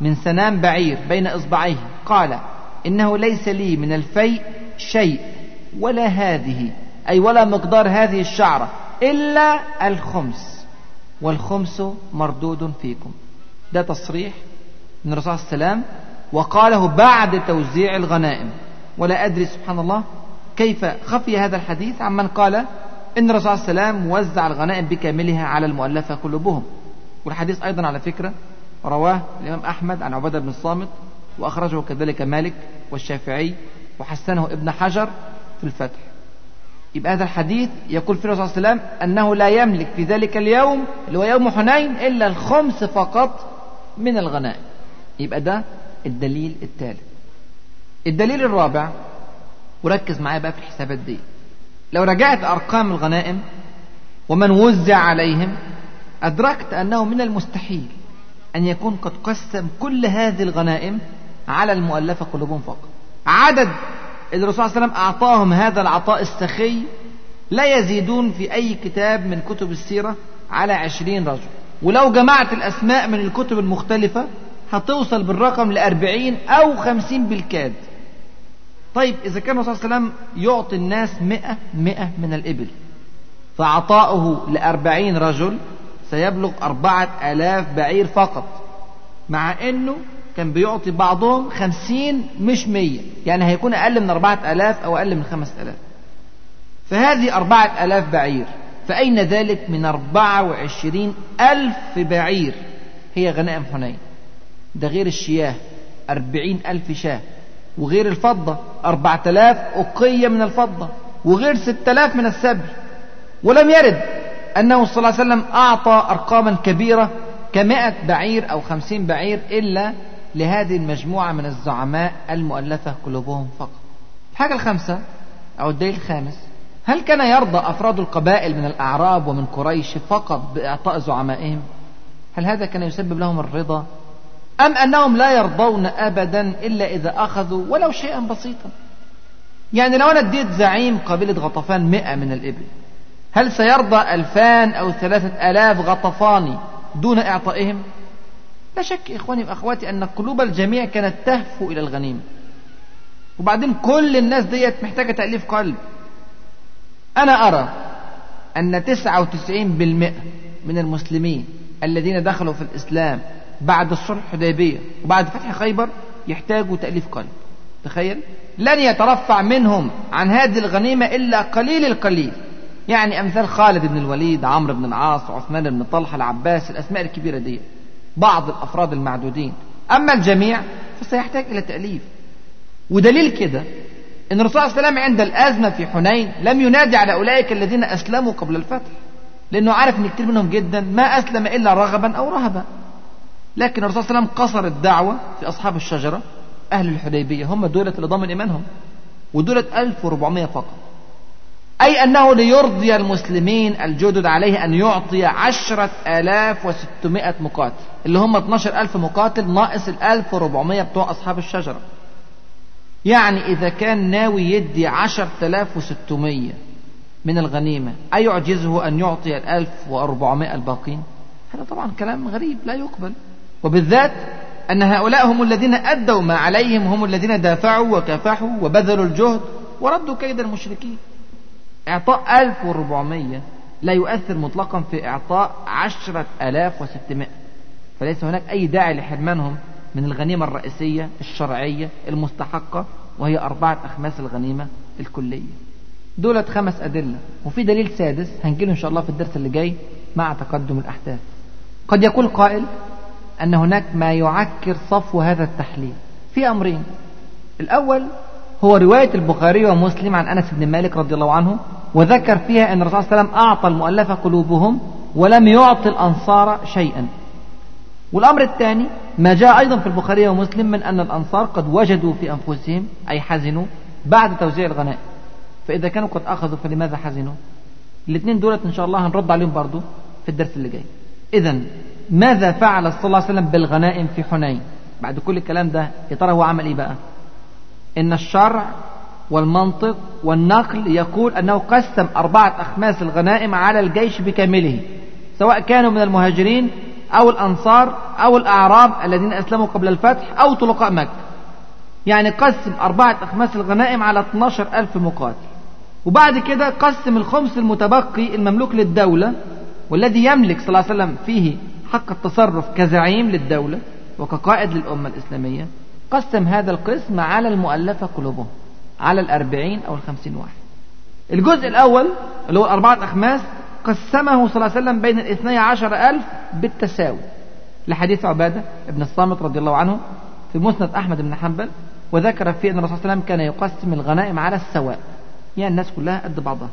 من سنام بعير بين إصبعيه قال إنه ليس لي من الفيء شيء ولا هذه أي ولا مقدار هذه الشعرة إلا الخمس. والخمس مردود فيكم. ده تصريح من الرسول صلى الله عليه وسلم وقاله بعد توزيع الغنائم. ولا أدري سبحان الله كيف خفي هذا الحديث عمن قال إن الرسول صلى الله عليه وسلم وزع الغنائم بكاملها على المؤلفة قلوبهم. والحديث أيضا على فكرة رواه الإمام أحمد عن عبادة بن الصامت وأخرجه كذلك مالك والشافعي وحسنه ابن حجر في الفتح. يبقى هذا الحديث يقول في الرسول صلى الله عليه وسلم أنه لا يملك في ذلك اليوم اللي هو يوم حنين إلا الخمس فقط من الغنائم. يبقى ده الدليل الثالث الدليل الرابع وركز معايا بقى في الحسابات دي. لو رجعت أرقام الغنائم ومن وزع عليهم أدركت أنه من المستحيل أن يكون قد قسم كل هذه الغنائم على المؤلفة قلوبهم فقط عدد اللي الرسول صلى الله عليه وسلم أعطاهم هذا العطاء السخي لا يزيدون في أي كتاب من كتب السيرة على عشرين رجل. ولو جمعت الأسماء من الكتب المختلفة هتوصل بالرقم لأربعين أو خمسين بالكاد. طيب إذا كان الرسول صلى الله عليه وسلم يعطي الناس مئة مئة من الإبل فعطاؤه لأربعين رجل سيبلغ أربعة آلاف بعير فقط مع أنه كان بيعطي بعضهم خمسين مش مية. يعني هيكون أقل من أربعة آلاف أو أقل من خمسة آلاف. فهذه أربعة آلاف بعير. فأين ذلك؟ من أربعة وعشرين ألف بعير. هي غنائم حنين. ده غير الشياه. أربعين ألف شاة. وغير الفضة. أربعة آلاف أقية من الفضة. وغير ستة آلاف من السبر ولم يرد أنه صلى الله عليه وسلم أعطى أرقاما كبيرة كمائة بعير أو خمسين بعير إلا لهذه المجموعة من الزعماء المؤلفة قلوبهم فقط. الحاجة الخامسة أو الدليل الخامس هل كان يرضى أفراد القبائل من الأعراب ومن قريش فقط بإعطاء زعمائهم؟ هل هذا كان يسبب لهم الرضا؟ أم أنهم لا يرضون أبدا إلا إذا أخذوا ولو شيئا بسيطا؟ يعني لو أنا اديت زعيم قبيلة غطفان مئة من الإبل هل سيرضى ألفان أو ثلاثة ألاف غطفاني دون إعطائهم؟ لا شك إخواني وأخواتي أن قلوب الجميع كانت تهفو إلى الغنيمة. وبعدين كل الناس ديت محتاجة تأليف قلب. أنا أرى أن تسعة وتسعين بالمئة من المسلمين الذين دخلوا في الإسلام بعد الصلح الحديبية وبعد فتح خيبر يحتاجوا تأليف قلب. تخيل؟ لن يترفع منهم عن هذه الغنيمة إلا قليل القليل. يعني أمثال خالد بن الوليد عمرو بن العاص عثمان بن طلحة العباس الأسماء الكبيرة دي بعض الأفراد المعدودين. أما الجميع فسيحتاج إلى تأليف. ودليل كده أن الرسول صلى الله عليه وسلم عند الأزمة في حنين لم ينادي على أولئك الذين أسلموا قبل الفتح لأنه عارف أن كثير منهم جدا ما أسلم إلا رغبا أو رهبا. لكن الرسول صلى الله عليه وسلم قصر الدعوة في أصحاب الشجرة أهل الحديبية هم دولة اللي ضمن إيمانهم ودولة 1400 فقط. أي أنه ليرضي المسلمين الجدد عليه أن يعطي عشرة آلاف وستمائة مقاتل اللي هم 12 ألف مقاتل ناقص الألف وربعمية بتوع أصحاب الشجرة. يعني إذا كان ناوي يدي عشرة آلاف وستمية من الغنيمة أيعجزه أن يعطي الألف وأربعمائة الباقين؟ هذا طبعا كلام غريب لا يقبل. وبالذات أن هؤلاء هم الذين أدوا ما عليهم هم الذين دافعوا وكافحوا وبذلوا الجهد وردوا كيد المشركين. إعطاء 1400 لا يؤثر مطلقا في إعطاء عشرة آلاف وستمائة. فليس هناك أي داعي لحرمانهم من الغنيمة الرئيسية الشرعية المستحقة وهي أربعة أخماس الغنيمة الكلية. دولة خمس أدلة وفي دليل سادس هنجيله إن شاء الله في الدرس اللي جاي مع تقدم الأحداث. قد يقول قائل أن هناك ما يعكر صفو هذا التحليل. في أمرين. الأول هو رواية البخاري ومسلم عن أنس بن مالك رضي الله عنه وذكر فيها أن الرسول صلى الله عليه وسلم أعطى المؤلفة قلوبهم ولم يعطي الأنصار شيئا. والأمر الثاني ما جاء أيضا في البخاري ومسلم من أن الأنصار قد وجدوا في أنفسهم أي حزنوا بعد توزيع الغنائم. فإذا كانوا قد أخذوا فلماذا حزنوا؟ الاثنين دولت إن شاء الله هنرد عليهم برضو في الدرس اللي جاي. إذا ماذا فعل صلى الله عليه وسلم بالغنائم في حنين؟ بعد كل الكلام ده يا ترى هو عمل إيه بقى؟ إن الشرع والمنطق والنقل يقول أنه قسم أربعة أخماس الغنائم على الجيش بكامله سواء كانوا من المهاجرين أو الأنصار أو الأعراب الذين أسلموا قبل الفتح أو طلقاء مكة. يعني قسم أربعة أخماس الغنائم على 12 ألف مقاتل. وبعد كده قسم الخمس المتبقي المملوك للدولة والذي يملك صلى الله عليه وسلم فيه حق التصرف كزعيم للدولة وكقائد للأمة الإسلامية قسم هذا القسم على المؤلفة قلوبهم. على الأربعين أو الخمسين واحد. الجزء الأول اللي هو أربعة أخماس قسمه صلى الله عليه وسلم بين الاثني عشر ألف بالتساوي. لحديث عبادة ابن الصامت رضي الله عنه في مسند أحمد بن حنبل وذكر فيه أن الرسول صلى الله عليه وسلم كان يقسم الغنائم على السواء. يعني الناس كلها قد بعضها.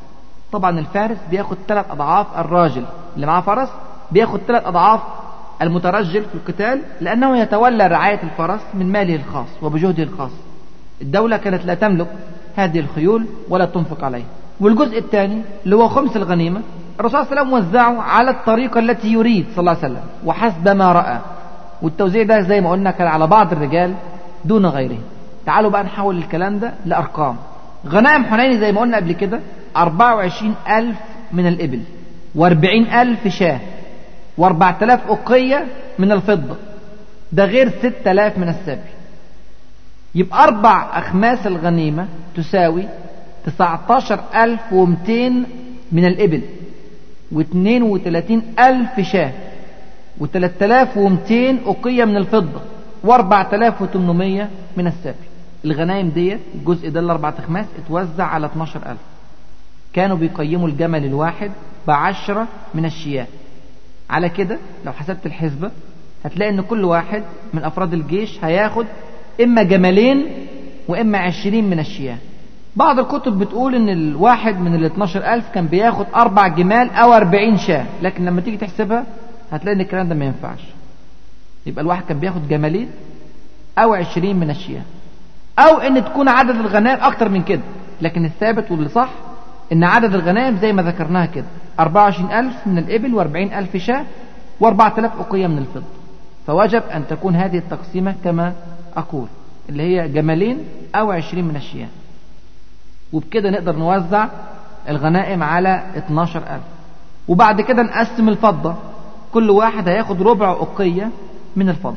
طبعا الفارس بياخد ثلاث أضعاف الراجل اللي معاه فرس بياخد ثلاث أضعاف المترجل في القتال لأنه يتولى رعاية الفرس من ماله الخاص وبجهده الخاص. الدولة كانت لا تملك هذه الخيول ولا تنفق عليها. والجزء الثاني اللي هو خمس الغنيمة الرسول صلى الله عليه وسلم وزعه على الطريقة التي يريد صلى الله عليه وسلم وحسب ما رأى. والتوزيع ده زي ما قلنا كان على بعض الرجال دون غيرهم. تعالوا بقى نحول الكلام ده لأرقام. غنائم حنين زي ما قلنا قبل كده 24 ألف من الإبل و40 ألف شاة و4000 أقية من الفضة. ده غير 6000 من السبي. يبقى أربع أخماس الغنيمة تساوي 19200 من الإبل و32 ألف شاة و3200 أقية من الفضة و4800 من السبي الغنايم ديت الجزء ده الأربع أخماس اتوزع على 12000 كانوا بيقيموا الجمل الواحد بعشرة من الشياه. على كده لو حسبت الحسبة هتلاقي إن كل واحد من أفراد الجيش هياخد إما جملين وإما عشرين من الشياه. بعض الكتب بتقول إن الواحد من ال 12 ألف كان بياخد أربع جمال أو أربعين شاة لكن لما تيجي تحسبها هتلاقي إن الكلام ده ما ينفعش. يبقى الواحد كان بياخد جمالين أو عشرين من الشياه. أو إن تكون عدد الغنائم أكتر من كده لكن الثابت واللي صح إن عدد الغنائم زي ما ذكرناها كده 24 ألف من الإبل و40 ألف شاة و4000 أقية من الفضة. فوجب أن تكون هذه التقسيمة كما أقول اللي هي جملين أو 20 من الشياه وبكده نقدر نوزع الغنائم على 12 ألف. وبعد كده نقسم الفضة. كل واحد هياخد ربع أقية من الفضة.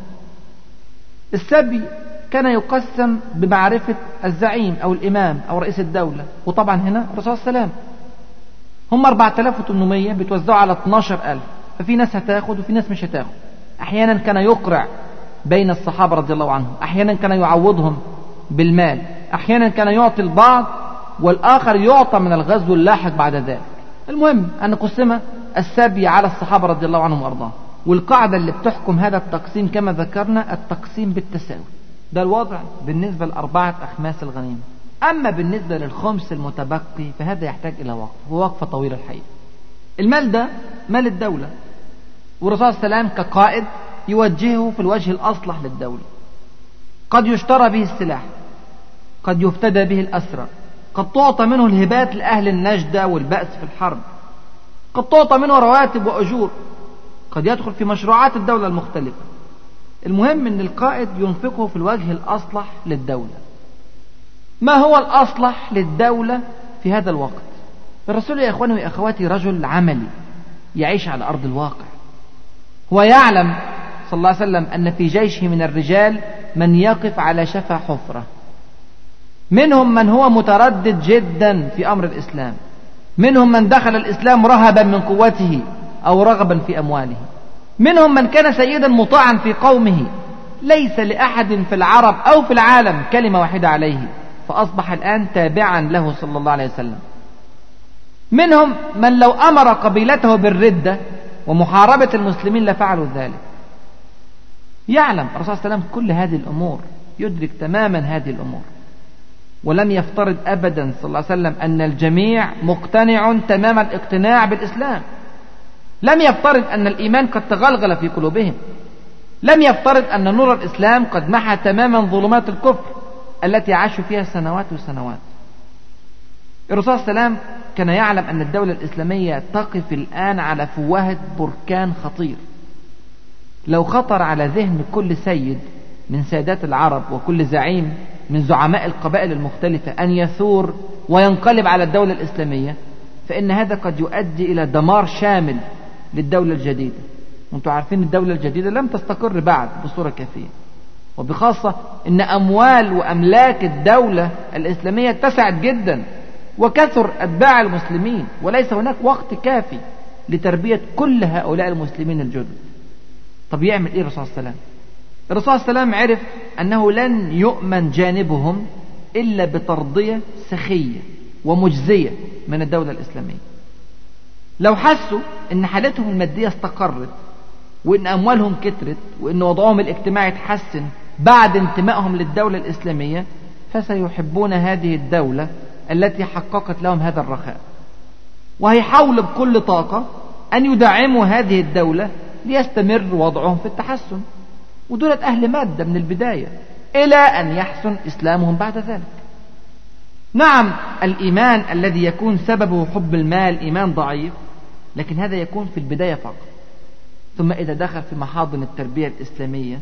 السبي كان يقسم بمعرفة الزعيم أو الإمام أو رئيس الدولة. وطبعا هنا الرسول وسلم. هم 4800 بتوزعوا على 12000 ففي ناس هتاخد وفي ناس مش هتاخد. أحيانا كان يقرع بين الصحابة رضي الله عنهم. أحيانا كان يعوضهم بالمال. أحيانا كان يعطي البعض والآخر يعطى من الغزو اللاحق بعد ذلك. المهم أن قسم السبي على الصحابة رضي الله عنهم وأرضاهم. والقاعدة اللي بتحكم هذا التقسيم كما ذكرنا التقسيم بالتساوي. ده الوضع بالنسبة لأربعة أخماس الغنيمة. أما بالنسبة للخمس المتبقي فهذا يحتاج إلى وقف. ووقفة طويلة الحقيقة. المال ده مال الدولة. والرسول صلى الله عليه وسلم كقائد يوجهه في الوجه الأصلح للدولة. قد يشترى به السلاح قد يفتدى به الأسرى قد تعطى منه الهبات لأهل النجدة والبأس في الحرب قد تعطى منه رواتب وأجور قد يدخل في مشروعات الدولة المختلفة. المهم أن القائد ينفقه في الوجه الأصلح للدولة. ما هو الأصلح للدولة في هذا الوقت؟ الرسول يا إخواني وأخواتي رجل عملي يعيش على أرض الواقع. هو يعلم صلى الله عليه وسلم أن في جيشه من الرجال من يقف على شفا حفرة. منهم من هو متردد جدا في أمر الإسلام. منهم من دخل الإسلام رهبا من قوته أو رغبا في أمواله. منهم من كان سيدا مطاعا في قومه. ليس لأحد في العرب أو في العالم كلمة واحدة عليه. فأصبح الآن تابعا له صلى الله عليه وسلم. منهم من لو أمر قبيلته بالردة ومحاربة المسلمين لفعلوا ذلك. يعلم الرسول صلى الله عليه وسلم كل هذه الأمور يدرك تماما هذه الأمور. ولم يفترض أبدا صلى الله عليه وسلم أن الجميع مقتنع تمام الاقتناع بالإسلام. لم يفترض أن الإيمان قد تغلغل في قلوبهم. لم يفترض أن نور الإسلام قد محى تماما ظلمات الكفر التي عاشوا فيها سنوات وسنوات. الرسول صلى الله عليه وسلم كان يعلم أن الدولة الإسلامية تقف الآن على فوهة بركان خطير. لو خطر على ذهن كل سيد من سادات العرب وكل زعيم من زعماء القبائل المختلفة أن يثور وينقلب على الدولة الإسلامية فإن هذا قد يؤدي إلى دمار شامل للدولة الجديدة. وأنتم عارفين الدولة الجديدة لم تستقر بعد بصورة كافية. وبخاصة إن أموال وأملاك الدولة الإسلامية اتسعت جدا وكثر أتباع المسلمين وليس هناك وقت كافي لتربية كل هؤلاء المسلمين الجدد. طب يعمل إيه الرسول صلى الله عليه وسلم؟ الرسول صلى الله عليه وسلم عرف أنه لن يؤمن جانبهم إلا بترضية سخية ومجزية من الدولة الإسلامية. لو حسوا إن حالتهم المادية استقرت وإن أموالهم كترت وإن وضعهم الاجتماعي اتحسن بعد انتمائهم للدولة الإسلامية فسيحبون هذه الدولة التي حققت لهم هذا الرخاء. وهيحاولوا بكل طاقة أن يدعموا هذه الدولة ليستمر وضعهم في التحسن. ودولة أهل مادة من البداية إلى أن يحسن إسلامهم بعد ذلك. نعم الإيمان الذي يكون سببه حب المال إيمان ضعيف لكن هذا يكون في البداية فقط. ثم إذا دخل في محاضن التربية الإسلامية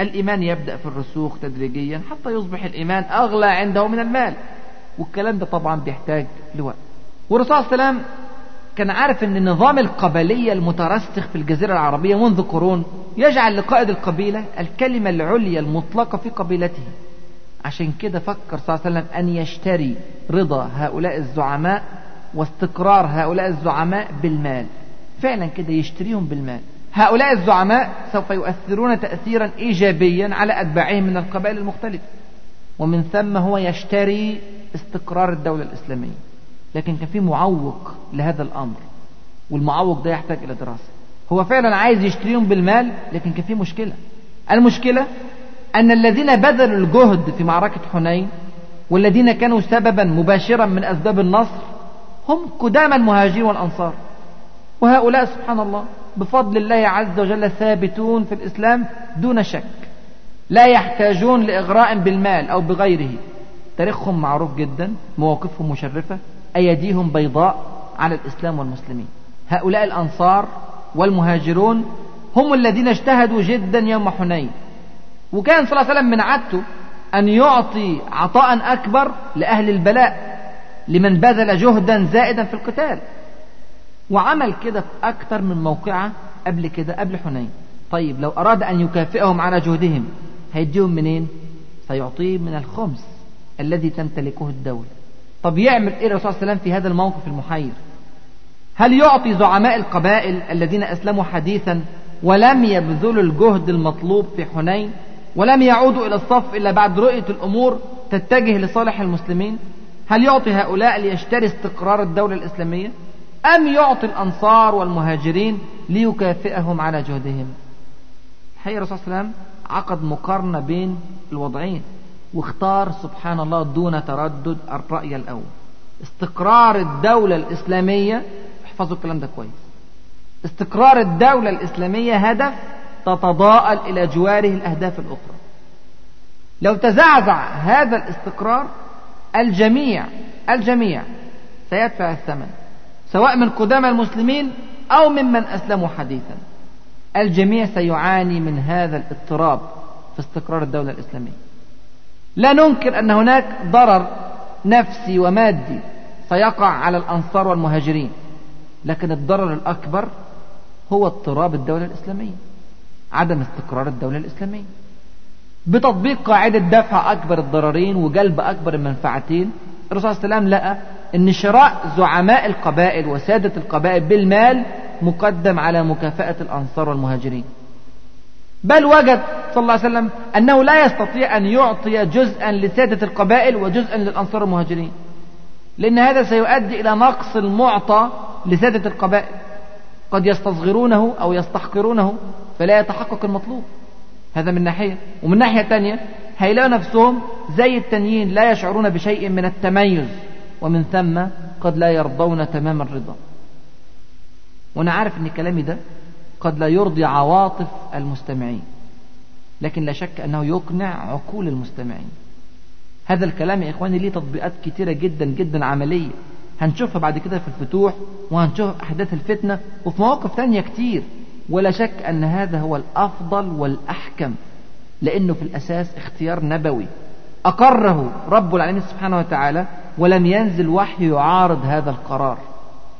الإيمان يبدأ في الرسوخ تدريجيا حتى يصبح الإيمان أغلى عنده من المال. والكلام ده طبعا بيحتاج لوقت. والرسول الله عليه كان عارف إن النظام القبلية المترسخ في الجزيرة العربية منذ قرون يجعل لقائد القبيلة الكلمة العليا المطلقة في قبيلته. عشان كده فكر صلى الله عليه وسلم أن يشتري رضا هؤلاء الزعماء واستقرار هؤلاء الزعماء بالمال. فعلا كده يشتريهم بالمال. هؤلاء الزعماء سوف يؤثرون تأثيرا إيجابيا على أتباعهم من القبائل المختلفة. ومن ثم هو يشتري استقرار الدولة الإسلامية. لكن كان في معوق لهذا الأمر والمعوق ده يحتاج إلى دراسة. هو فعلا عايز يشتريهم بالمال لكن كان في مشكلة. المشكلة أن الذين بذلوا الجهد في معركة حنين والذين كانوا سببا مباشرا من أسباب النصر هم قدام المهاجرين والأنصار. وهؤلاء سبحان الله بفضل الله عز وجل ثابتون في الإسلام دون شك. لا يحتاجون لإغراء بالمال أو بغيره. تاريخهم معروف جدا مواقفهم مشرفة. أيديهم بيضاء على الإسلام والمسلمين. هؤلاء الأنصار والمهاجرون هم الذين اجتهدوا جدا يوم حنين. وكان صلى الله عليه وسلم من عادته أن يعطي عطاء أكبر لأهل البلاء لمن بذل جهدا زائدا في القتال. وعمل كده في أكثر من موقعة قبل كده قبل حنين. طيب لو أراد أن يكافئهم على جهدهم هيديهم منين؟ سيعطيهم من الخمس الذي تمتلكه الدولة. طب يعمل إيه الرسول صلى الله عليه وسلم في هذا الموقف المحير؟ هل يعطي زعماء القبائل الذين أسلموا حديثا ولم يبذلوا الجهد المطلوب في حنين؟ ولم يعودوا إلى الصف إلا بعد رؤية الأمور تتجه لصالح المسلمين؟ هل يعطي هؤلاء ليشتري استقرار الدولة الإسلامية؟ أم يعطي الأنصار والمهاجرين ليكافئهم على جهدهم؟ الحقيقة الرسول صلى الله عليه وسلم عقد مقارنة بين الوضعين. واختار سبحان الله دون تردد الرأي الأول. استقرار الدولة الإسلامية احفظوا الكلام ده كويس. استقرار الدولة الإسلامية هدف تتضاءل إلى جواره الأهداف الأخرى. لو تزعزع هذا الاستقرار الجميع الجميع سيدفع الثمن سواء من قدامى المسلمين أو ممن أسلموا حديثا. الجميع سيعاني من هذا الاضطراب في استقرار الدولة الإسلامية. لا ننكر أن هناك ضرر نفسي ومادي سيقع على الأنصار والمهاجرين لكن الضرر الأكبر هو اضطراب الدولة الإسلامية عدم استقرار الدولة الإسلامية. بتطبيق قاعدة دفع أكبر الضررين وجلب أكبر المنفعتين الرسول صلى الله عليه وسلم لقى أن شراء زعماء القبائل وسادة القبائل بالمال مقدم على مكافأة الأنصار والمهاجرين. بل وجد صلى الله عليه وسلم أنه لا يستطيع أن يعطي جزءا لسادة القبائل وجزءا للأنصار والمهاجرين لأن هذا سيؤدي إلى نقص المعطى لسادة القبائل. قد يستصغرونه أو يستحقرونه فلا يتحقق المطلوب. هذا من ناحية. ومن ناحية تانية هيلاقوا نفسهم زي التانيين لا يشعرون بشيء من التميز ومن ثم قد لا يرضون تمام الرضا. وأنا عارف إن كلامي ده قد لا يرضي عواطف المستمعين لكن لا شك أنه يقنع عقول المستمعين. هذا الكلام يا إخواني ليه تطبيقات كتيرة جدا جدا عملية. هنشوفها بعد كده في الفتوح وهنشوف أحداث الفتنة وفي مواقف تانية كتير. ولا شك أن هذا هو الأفضل والأحكم لأنه في الأساس اختيار نبوي. أقره رب العالمين سبحانه وتعالى ولم ينزل وحي يعارض هذا القرار.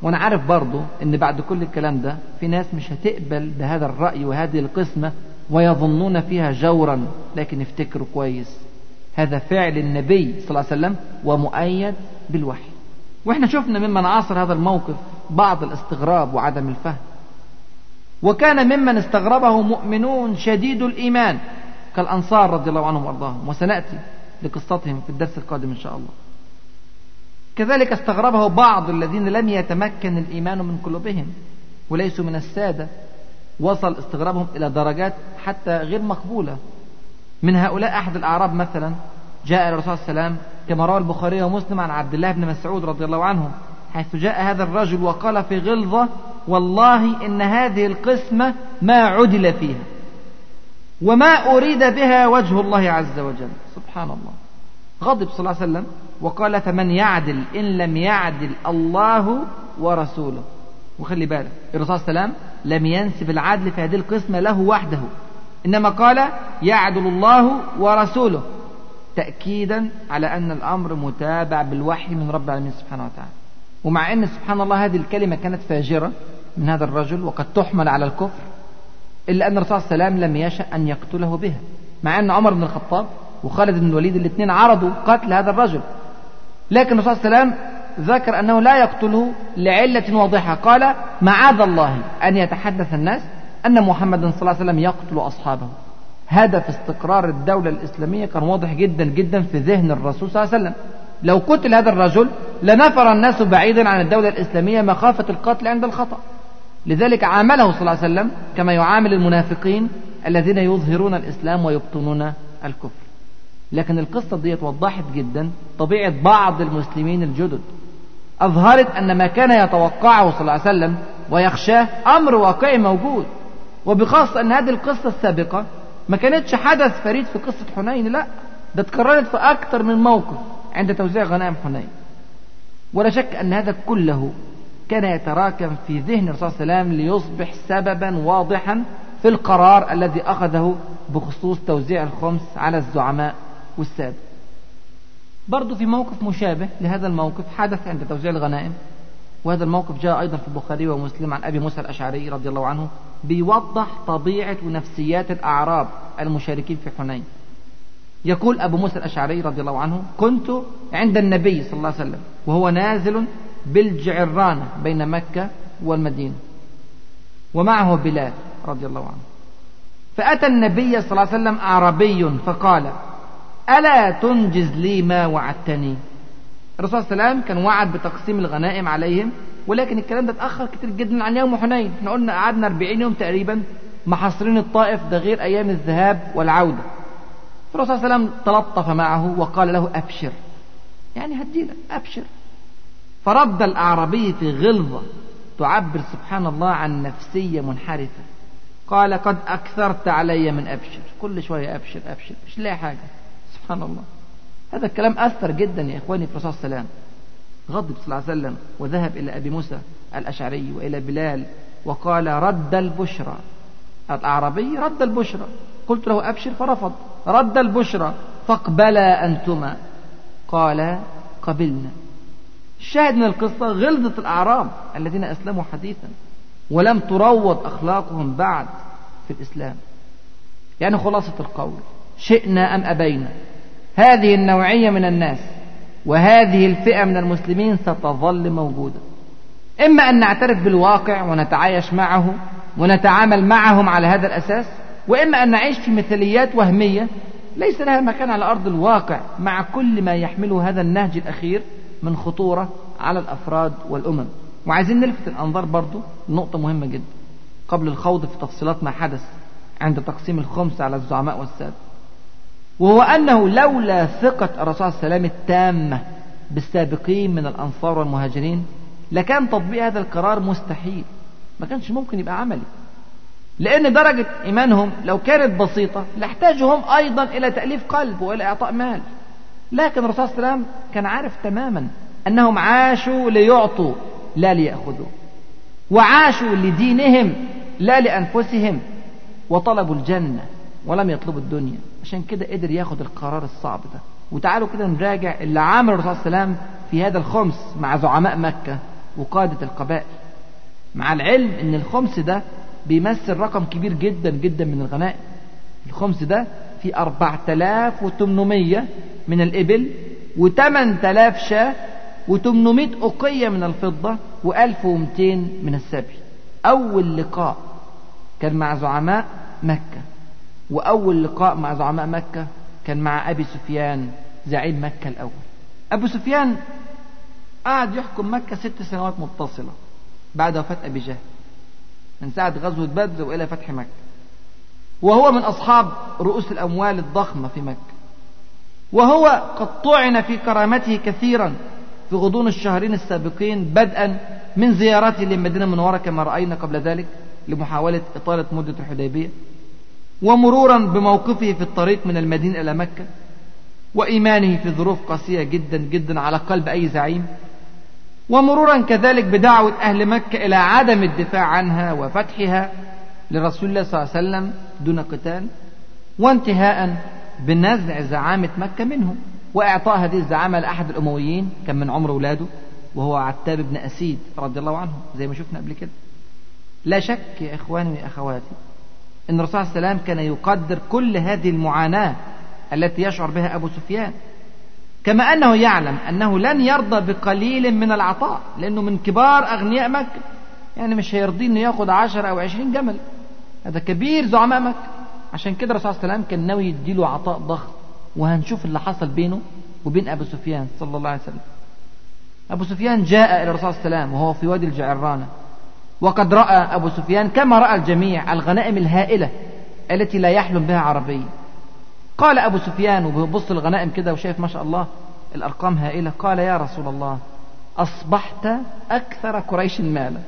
وأنا عارف برضو أن بعد كل الكلام ده في ناس مش هتقبل بهذا الرأي وهذه القسمة ويظنون فيها جورا لكن افتكروا كويس. هذا فعل النبي صلى الله عليه وسلم ومؤيد بالوحي. وإحنا شفنا ممن عاصر هذا الموقف بعض الاستغراب وعدم الفهم. وكان ممن استغربه مؤمنون شديد الإيمان كالأنصار رضي الله عنهم وأرضاهم. وسنأتي لقصتهم في الدرس القادم إن شاء الله. كذلك استغربه بعض الذين لم يتمكن الإيمان من قلوبهم وليسوا من السادة. وصل استغرابهم إلى درجات حتى غير مقبولة. من هؤلاء أحد الأعراب مثلا جاء الرسول صلى الله عليه وسلم كما روى البخاري ومسلم عن عبد الله بن مسعود رضي الله عنه حيث جاء هذا الرجل وقال في غلظة والله إن هذه القسمة ما عدل فيها وما أريد بها وجه الله عز وجل. سبحان الله. غضب صلى الله عليه وسلم وقال فمن يعدل إن لم يعدل الله ورسوله. وخلي بالك الرسول صلى الله عليه وسلم لم ينسب العدل في هذه القسمة له وحده إنما قال يعدل الله ورسوله تأكيدا على أن الأمر متابع بالوحي من رب العالمين سبحانه وتعالى. ومع أن سبحان الله هذه الكلمة كانت فاجرة من هذا الرجل وقد تحمل على الكفر إلا أن الرسول صلى الله عليه وسلم لم يشأ أن يقتله بها مع أن عمر بن الخطاب وخالد بن الوليد الاثنين عرضوا قتل هذا الرجل. لكن الرسول صلى الله عليه وسلم ذكر أنه لا يقتله لعلة واضحة. قال معاذ الله أن يتحدث الناس أن محمدا صلى الله عليه وسلم يقتل أصحابه. هدف استقرار الدولة الإسلامية كان واضح جدا جدا في ذهن الرسول صلى الله عليه وسلم. لو قتل هذا الرجل لنفر الناس بعيدا عن الدولة الإسلامية مخافة القتل عند الخطأ. لذلك عامله صلى الله عليه وسلم كما يعامل المنافقين الذين يظهرون الإسلام ويبطنون الكفر. لكن القصة دي وضحت جدا طبيعة بعض المسلمين الجدد. أظهرت أن ما كان يتوقعه صلى الله عليه وسلم ويخشاه أمر واقعي موجود. وبخاصة أن هذه القصة السابقة ما كانتش حدث فريد في قصة حنين لا ده اتكررت في أكثر من موقف عند توزيع غنائم حنين. ولا شك أن هذا كله كان يتراكم في ذهن الرسول صلى الله عليه وسلم ليصبح سببا واضحا في القرار الذي أخذه بخصوص توزيع الخمس على الزعماء. والسادة برضو في موقف مشابه لهذا الموقف حدث عند توزيع الغنائم وهذا الموقف جاء أيضا في البخاري ومسلم عن أبي موسى الأشعري رضي الله عنه بيوضح طبيعة ونفسيات الأعراب المشاركين في حنين. يقول أبو موسى الأشعري رضي الله عنه كنت عند النبي صلى الله عليه وسلم وهو نازل بالجعرانة بين مكة والمدينة ومعه بلال رضي الله عنه. فأتى النبي صلى الله عليه وسلم أعربي فقال ألا تنجز لي ما وعدتني؟ الرسول صلى الله عليه وسلم كان وعد بتقسيم الغنائم عليهم ولكن الكلام ده اتأخر كتير جدا عن يوم حنين. إحنا قلنا قعدنا 40 يوم تقريبا محاصرين الطائف ده غير أيام الذهاب والعودة. الرسول صلى الله عليه وسلم تلطف معه وقال له أبشر. يعني هديلك أبشر. فرد الأعرابي في غلظة تعبر سبحان الله عن نفسية منحرفة. قال قد أكثرت علي من أبشر. كل شوية أبشر أبشر مش لاقي حاجة. سبحان الله. هذا الكلام أثر جدا يا إخواني في الرسول صلى الله عليه وسلم. غضب صلى الله عليه وسلم وذهب إلى أبي موسى الأشعري وإلى بلال وقال رد البشرى. الأعرابي رد البشرى. قلت له أبشر فرفض. رد البشرى. فاقبلا أنتما. قال قبلنا. الشاهد من القصة غلظة الأعراب الذين أسلموا حديثا ولم تروض أخلاقهم بعد في الإسلام. يعني خلاصة القول. شئنا أم أبينا. هذه النوعية من الناس وهذه الفئة من المسلمين ستظل موجودة. إما أن نعترف بالواقع ونتعايش معه ونتعامل معهم على هذا الأساس وإما أن نعيش في مثاليات وهمية. ليس لها مكان على أرض الواقع مع كل ما يحمله هذا النهج الأخير من خطورة على الأفراد والأمم. وعايزين نلفت الأنظار برضو نقطة مهمة جدا. قبل الخوض في تفصيلات ما حدث عند تقسيم الخمس على الزعماء والسادة. وهو أنه لولا ثقة الرسول عليه وسلم التامة بالسابقين من الأنصار والمهاجرين لكان تطبيق هذا القرار مستحيل. ما كانش ممكن يبقى عملي. لأن درجة إيمانهم لو كانت بسيطة لاحتاجوا هم أيضا إلى تأليف قلب وإلى إعطاء مال. لكن الرسول صلى الله عليه وسلم كان عارف تماما أنهم عاشوا ليعطوا لا ليأخذوا. وعاشوا لدينهم لا لأنفسهم. وطلبوا الجنة ولم يطلبوا الدنيا. عشان كده قدر ياخد القرار الصعب ده. وتعالوا كده نراجع اللي عمل الرسول صلى الله عليه وسلم في هذا الخمس مع زعماء مكة وقادة القبائل. مع العلم إن الخمس ده بيمثل رقم كبير جدا جدا من الغنائم. الخمس ده في 4800 من الإبل و8000 شاة و800 أقية من الفضة و1200 من السبي. أول لقاء كان مع زعماء مكة. وأول لقاء مع زعماء مكة كان مع أبي سفيان زعيم مكة الأول. أبو سفيان قعد يحكم مكة ست سنوات متصلة بعد وفاة أبي جهل من ساعة غزوة بدر وإلى فتح مكة. وهو من أصحاب رؤوس الأموال الضخمة في مكة. وهو قد طعن في كرامته كثيرا في غضون الشهرين السابقين بدءا من زيارته للمدينة المنورة كما رأينا قبل ذلك لمحاولة إطالة مدة الحديبية. ومرورا بموقفه في الطريق من المدينة إلى مكة وإيمانه في ظروف قاسية جدا جدا على قلب أي زعيم ومرورا كذلك بدعوة أهل مكة إلى عدم الدفاع عنها وفتحها لرسول الله صلى الله عليه وسلم دون قتال وانتهاء بنزع زعامة مكة منهم وإعطاء هذه الزعامة لأحد الأمويين كان من عمر أولاده وهو عتاب بن أسيد رضي الله عنه زي ما شفنا قبل كده. لا شك يا إخواني ويا أخواتي أن الرسول عليه وسلم كان يقدر كل هذه المعاناة التي يشعر بها أبو سفيان. كما أنه يعلم أنه لن يرضى بقليل من العطاء لأنه من كبار أغنياء مكة. يعني مش هيرضي أنه ياخد عشر أو عشرين جمل. هذا كبير زعماء مكة. عشان كده الرسول عليه وسلم كان ناوي يديله عطاء ضخم. وهنشوف اللي حصل بينه وبين أبو سفيان صلى الله عليه وسلم. أبو سفيان جاء إلى الرسول عليه وسلم وهو في وادي الجعرانة. وقد رأى أبو سفيان كما رأى الجميع الغنائم الهائلة التي لا يحلم بها عربي. قال أبو سفيان وبيبص الغنائم كده وشايف ما شاء الله الأرقام هائلة قال يا رسول الله أصبحت أكثر قريش مالا.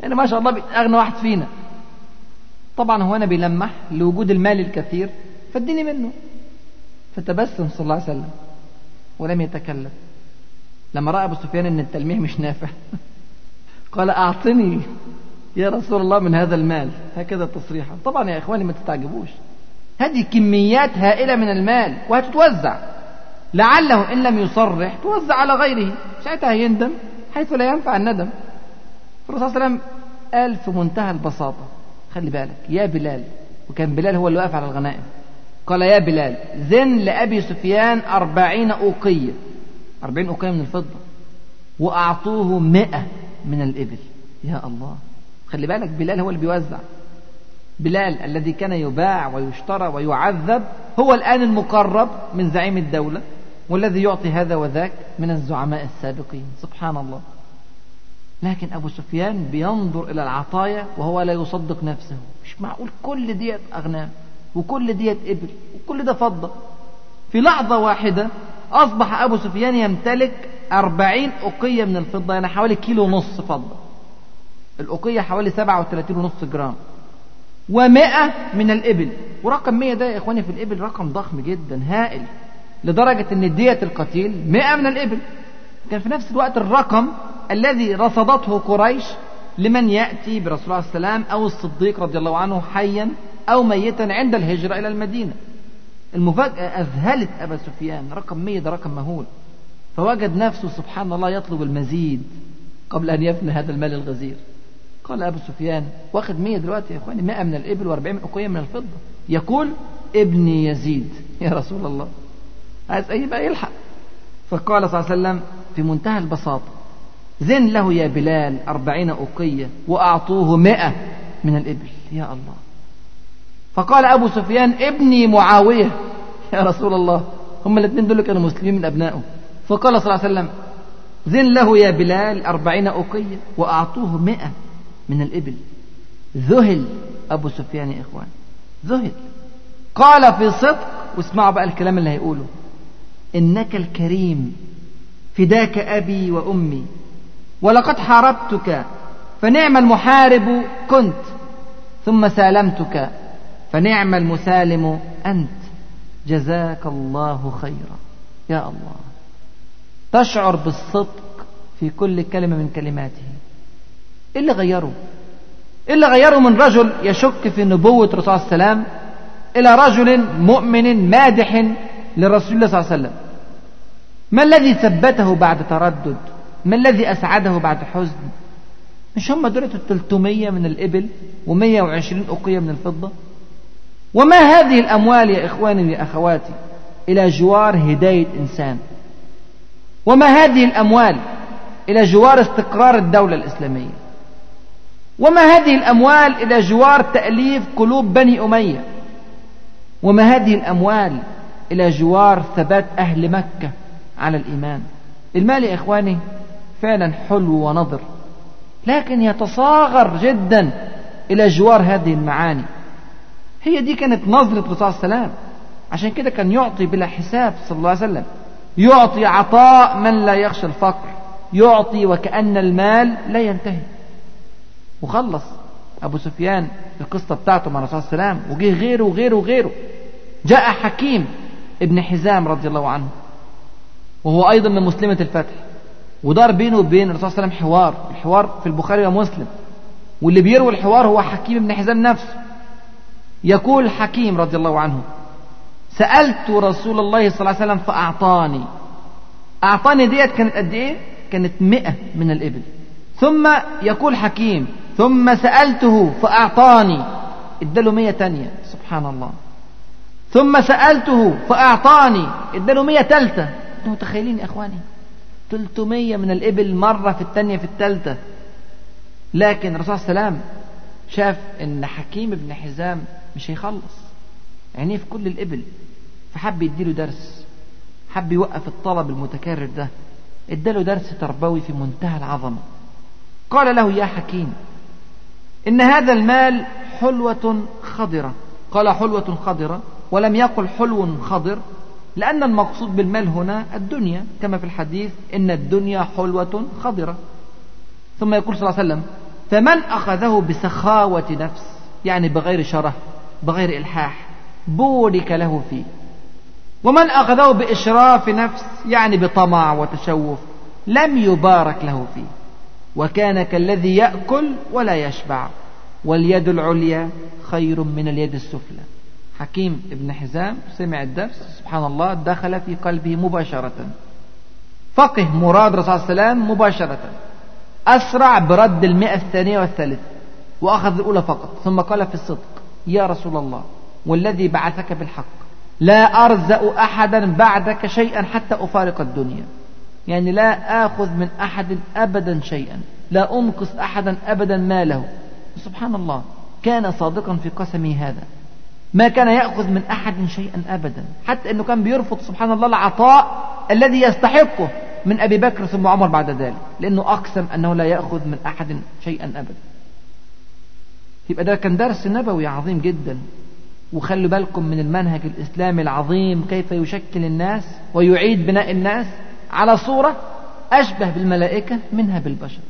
يعني ما شاء الله أغنى واحد فينا. طبعا هو أنا بيلمح لوجود المال الكثير فاديني منه. فتبسم صلى الله عليه وسلم ولم يتكلم. لما رأى أبو سفيان أن التلميح مش نافع. (laughs) قال أعطني يا رسول الله من هذا المال. هكذا تصريحا طبعا يا إخواني ما تستعجبوش هذه كميات هائلة من المال وهتتوزع. لعله إن لم يصرح توزع على غيره. ساعتها يندم حيث لا ينفع الندم. الرسول صلى الله عليه وسلم قال في منتهى البساطة. خلي بالك. يا بلال. وكان بلال هو اللي واقف على الغنائم. قال يا بلال زن لأبي سفيان أربعين أوقية. أربعين أوقية من الفضة. وأعطوه مئة. من الإبل. يا الله. خلي بالك بلال هو اللي بيوزع. بلال الذي كان يباع ويشترى ويعذب هو الآن المقرب من زعيم الدولة والذي يعطي هذا وذاك من الزعماء السابقين. سبحان الله. لكن أبو سفيان بينظر إلى العطايا وهو لا يصدق نفسه. مش معقول كل ديت أغنام وكل ديت إبل وكل ده فضة. في لحظة واحدة أصبح أبو سفيان يمتلك أربعين أقية من الفضة يعني حوالي كيلو ونص فضة. الأقية حوالي سبعة وثلاثين ونص جرام. ومائة من الإبل. ورقم مية ده يا إخواني في الإبل رقم ضخم جدا هائل. لدرجة أن دية القتيل مائة من الإبل. كان في نفس الوقت الرقم الذي رصدته قريش لمن يأتي برسول الله عليه وسلم أو الصديق رضي الله عنه حيا أو ميتا عند الهجرة إلى المدينة. المفاجأة أذهلت أبا سفيان. رقم مية ده رقم مهول. فوجد نفسه سبحان الله يطلب المزيد قبل أن يفنى هذا المال الغزير. قال أبو سفيان واخد مية دلوقتي يا إخواني مئة من الإبل وأربعين من أقوية من الفضة. يقول ابني يزيد. (laughs) يا رسول الله. عايز أي بقى يلحق. فقال صلى الله عليه وسلم في منتهى البساطة زن له يا بلال أربعين أقية وأعطوه مئة من الإبل. يا الله. فقال أبو سفيان ابني معاوية. (laughs) يا رسول الله. هم الاثنين دول كانوا مسلمين من أبنائه. فقال صلى الله عليه وسلم زن له يا بلال أربعين أقية وأعطوه مئة من الإبل. ذهل أبو سفيان يا إخوان ذهل. قال في صدق واسمعوا بقى الكلام اللي هيقوله إنك الكريم فداك أبي وأمي ولقد حاربتك فنعم المحارب كنت ثم سالمتك فنعم المسالم أنت. جزاك الله خيرا. يا الله. تشعر بالصدق في كل كلمة من كلماته. إيه اللي غيره. إيه اللي غيره من رجل يشك في نبوة الرسول صلى الله عليه وسلم إلى رجل مؤمن مادح لرسول الله صلى الله عليه وسلم. ما الذي ثبته بعد تردد؟ ما الذي أسعده بعد حزن؟ مش هم دولة 300 من الإبل و120 أقية من الفضة؟ وما هذه الأموال يا إخواني يا أخواتي إلى جوار هداية إنسان؟ وما هذه الأموال إلى جوار استقرار الدولة الإسلامية؟ وما هذه الأموال إلى جوار تأليف قلوب بني أمية؟ وما هذه الأموال إلى جوار ثبات أهل مكة على الإيمان؟ المال يا إخواني فعلا حلو ونضر لكن يتصاغر جدا إلى جوار هذه المعاني. هي دي كانت نظرة الرسول صلى الله عليه وسلم عشان كده كان يعطي بلا حساب صلى الله عليه وسلم. يعطي عطاء من لا يخشى الفقر يعطي وكأن المال لا ينتهي. وخلص. أبو سفيان القصة بتاعته مع الرسول صلى الله عليه وسلم وجه غيره وغيره وغيره. جاء حكيم ابن حزام رضي الله عنه وهو أيضا من مسلمة الفتح. ودار بينه وبين الرسول صلى الله عليه وسلم حوار الحوار في البخاري ومسلم. واللي بيروي الحوار هو حكيم بن حزام نفسه. يقول حكيم رضي الله عنه سألت رسول الله صلى الله عليه وسلم فأعطاني. أعطاني ديت كانت قد إيه؟ كانت مئة من الإبل. ثم يقول حكيم ثم سألته فأعطاني. اداله مية تانية. سبحان الله. ثم سألته فأعطاني. اداله مية تالتة. أنتم متخيلين يا إخواني؟ 300 من الإبل مرة في الثانية في الثالثة لكن الرسول صلى الله عليه وسلم شاف إن حكيم بن حزام مش هيخلص. عينيه في كل الإبل؟ فحب يديله درس. حب يوقف الطلب المتكرر ده. اداله درس تربوي في منتهى العظمة. قال له يا حكيم إن هذا المال حلوة خضرة. قال حلوة خضرة ولم يقل حلو خضر لأن المقصود بالمال هنا الدنيا. كما في الحديث إن الدنيا حلوة خضرة. ثم يقول صلى الله عليه وسلم فمن أخذه بسخاوة نفس يعني بغير شره بغير إلحاح بورك له فيه. ومن أخذه بإشراف نفس يعني بطمع وتشوف لم يبارك له فيه. وكان كالذي يأكل ولا يشبع. واليد العليا خير من اليد السفلى. حكيم ابن حزام سمع الدرس سبحان الله دخل في قلبه مباشرة. فقه مراد رسول الله صلى الله عليه وسلم مباشرة. أسرع برد المئة الثانية والثالثة وأخذ الأولى فقط. ثم قال في الصدق يا رسول الله والذي بعثك بالحق. لا أرزأ أحدا بعدك شيئا حتى أفارق الدنيا. يعني لا آخذ من أحد أبدا شيئا. لا أنقص أحدا أبدا ماله. سبحان الله. كان صادقا في قسمه هذا. ما كان يأخذ من أحد شيئا أبدا. حتى أنه كان بيرفض سبحان الله العطاء الذي يستحقه من أبي بكر ثم عمر بعد ذلك. لأنه أقسم أنه لا يأخذ من أحد شيئا أبدا. يبقى ده كان درس نبوي عظيم جدا. وخلوا بالكم من المنهج الإسلامي العظيم كيف يشكل الناس ويعيد بناء الناس على صورة أشبه بالملائكة منها بالبشر.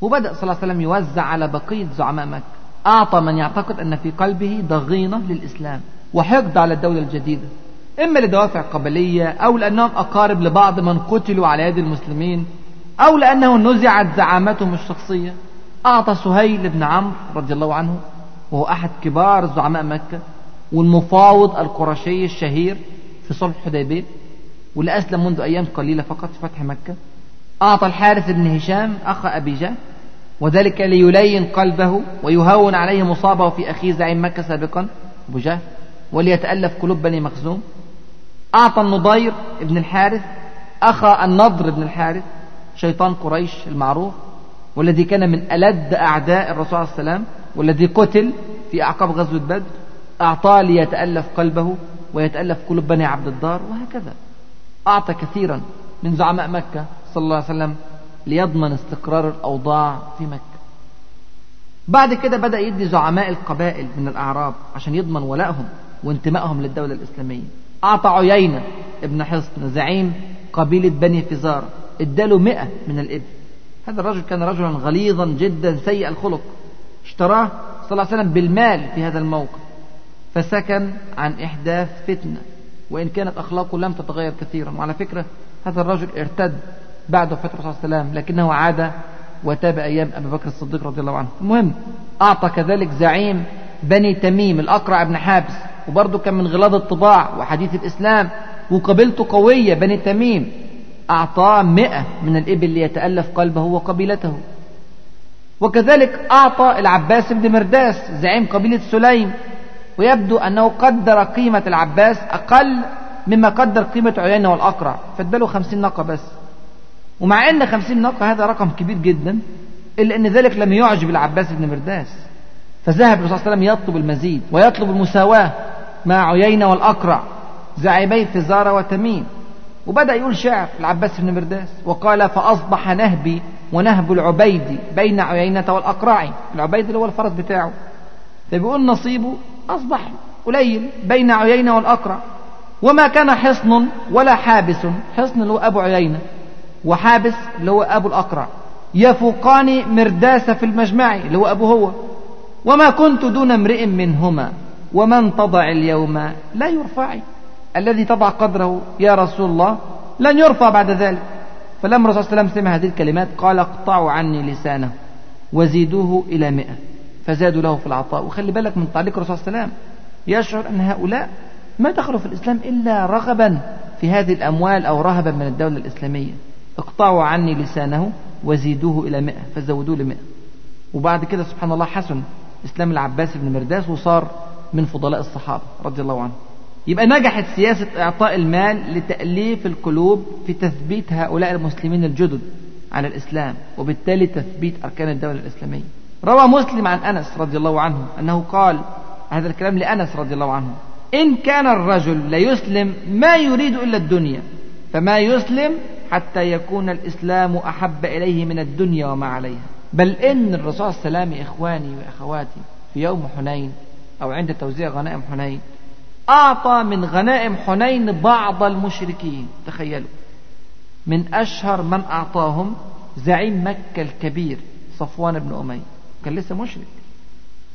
وبدأ صلى الله عليه وسلم يوزع على بقية زعماء مكة. أعطى من يعتقد أن في قلبه ضغينة للإسلام وحقد على الدولة الجديدة. إما لدوافع قبلية أو لأنهم أقارب لبعض من قتلوا على يد المسلمين أو لأنه نزعت زعامتهم الشخصية. أعطى سهيل بن عمرو رضي الله عنه وهو أحد كبار زعماء مكة والمفاوض القرشي الشهير في صلح الحديبية واللي أسلم منذ أيام قليلة فقط في فتح مكة. أعطى الحارث بن هشام أخ أبي جهل وذلك ليلين قلبه ويهون عليه مصابه في أخيه زعيم مكة سابقا أبو جهل وليتألف قلوب بني مخزوم. أعطى النضير بن الحارث أخا النضر بن الحارث شيطان قريش المعروف والذي كان من ألد أعداء الرسول عليه وسلم والذي قتل في أعقاب غزوة بدر. أعطاه ليتألف قلبه ويتألف قلوب بني عبد الدار وهكذا. أعطى كثيرا من زعماء مكة صلى الله عليه وسلم ليضمن استقرار الأوضاع في مكة. بعد كده بدأ يدي زعماء القبائل من الأعراب عشان يضمن ولائهم وانتمائهم للدولة الإسلامية. أعطى عيينة ابن حصن زعيم قبيلة بني فزار اداله مئة من الإبل. هذا الرجل كان رجلا غليظا جدا سيء الخلق. اشتراه صلى الله عليه وسلم بالمال في هذا الموقف. فسكن عن إحداث فتنة وإن كانت أخلاقه لم تتغير كثيرا. وعلى فكرة هذا الرجل ارتد بعد وفاة الرسول صلى الله عليه وسلم لكنه عاد وتاب أيام أبي بكر الصديق رضي الله عنه. المهم أعطى كذلك زعيم بني تميم الأقرع بن حابس وبرضه كان من غلاظ الطباع وحديث الإسلام وقبيلته قوية بني تميم. أعطاه مئة من الإبل ليتألف قلبه وقبيلته. وكذلك أعطى العباس بن مرداس زعيم قبيلة سليم ويبدو أنه قدر قيمة العباس أقل مما قدر قيمة عيينة والأقرع. فاداله خمسين ناقة بس. ومع أن خمسين ناقة هذا رقم كبير جدا إلا أن ذلك لم يعجب العباس بن مرداس. فذهب الرسول صلى الله عليه وسلم يطلب المزيد ويطلب المساواة مع عيينة والأقرع زعيمي فزارة وتميم. وبدأ يقول شعر العباس بن مرداس وقال فأصبح نهبي ونهب العبيد بين عيينة والأقرع. العبيد اللي هو الفرس بتاعه. فبيقول نصيبه أصبح قليل بين عيينة والأقرع. وما كان حصن ولا حابس حصن اللي هو أبو عيينة وحابس اللي هو أبو الأقرع. يفوقان مرداس في المجمع اللي هو أبو هو. وما كنت دون امرئ منهما ومن تضع اليوم لا يرفعي. الذي تضع قدره يا رسول الله لن يرفع بعد ذلك. فلما الرسول صلى الله عليه وسلم سمع هذه الكلمات قال اقطعوا عني لسانه وزيدوه إلى مئة. فزادوا له في العطاء. وخلي بالك من تعليق الرسول صلى الله عليه وسلم. يشعر أن هؤلاء ما دخلوا في الإسلام إلا رغبا في هذه الأموال أو رهبا من الدولة الإسلامية. اقطعوا عني لسانه وزيدوه إلى مئة فزودوه لمئة. وبعد كده سبحان الله حسن إسلام العباس بن مرداس وصار من فضلاء الصحابة رضي الله عنه يبقى نجحت سياسة إعطاء المال لتأليف القلوب في تثبيت هؤلاء المسلمين الجدد على الإسلام وبالتالي تثبيت أركان الدولة الإسلامية. روى مسلم عن أنس رضي الله عنه أنه قال هذا الكلام لأنس رضي الله عنه إن كان الرجل ليسلم ما يريد إلا الدنيا فما يسلم حتى يكون الإسلام أحب إليه من الدنيا وما عليها. بل إن الرسول صلى الله عليه وسلم إخواني وأخواتي في يوم حنين أو عند توزيع غنائم حنين أعطى من غنائم حنين بعض المشركين. تخيلوا من أشهر من أعطاهم زعيم مكة الكبير صفوان بن أمية. كان لسه مشرك.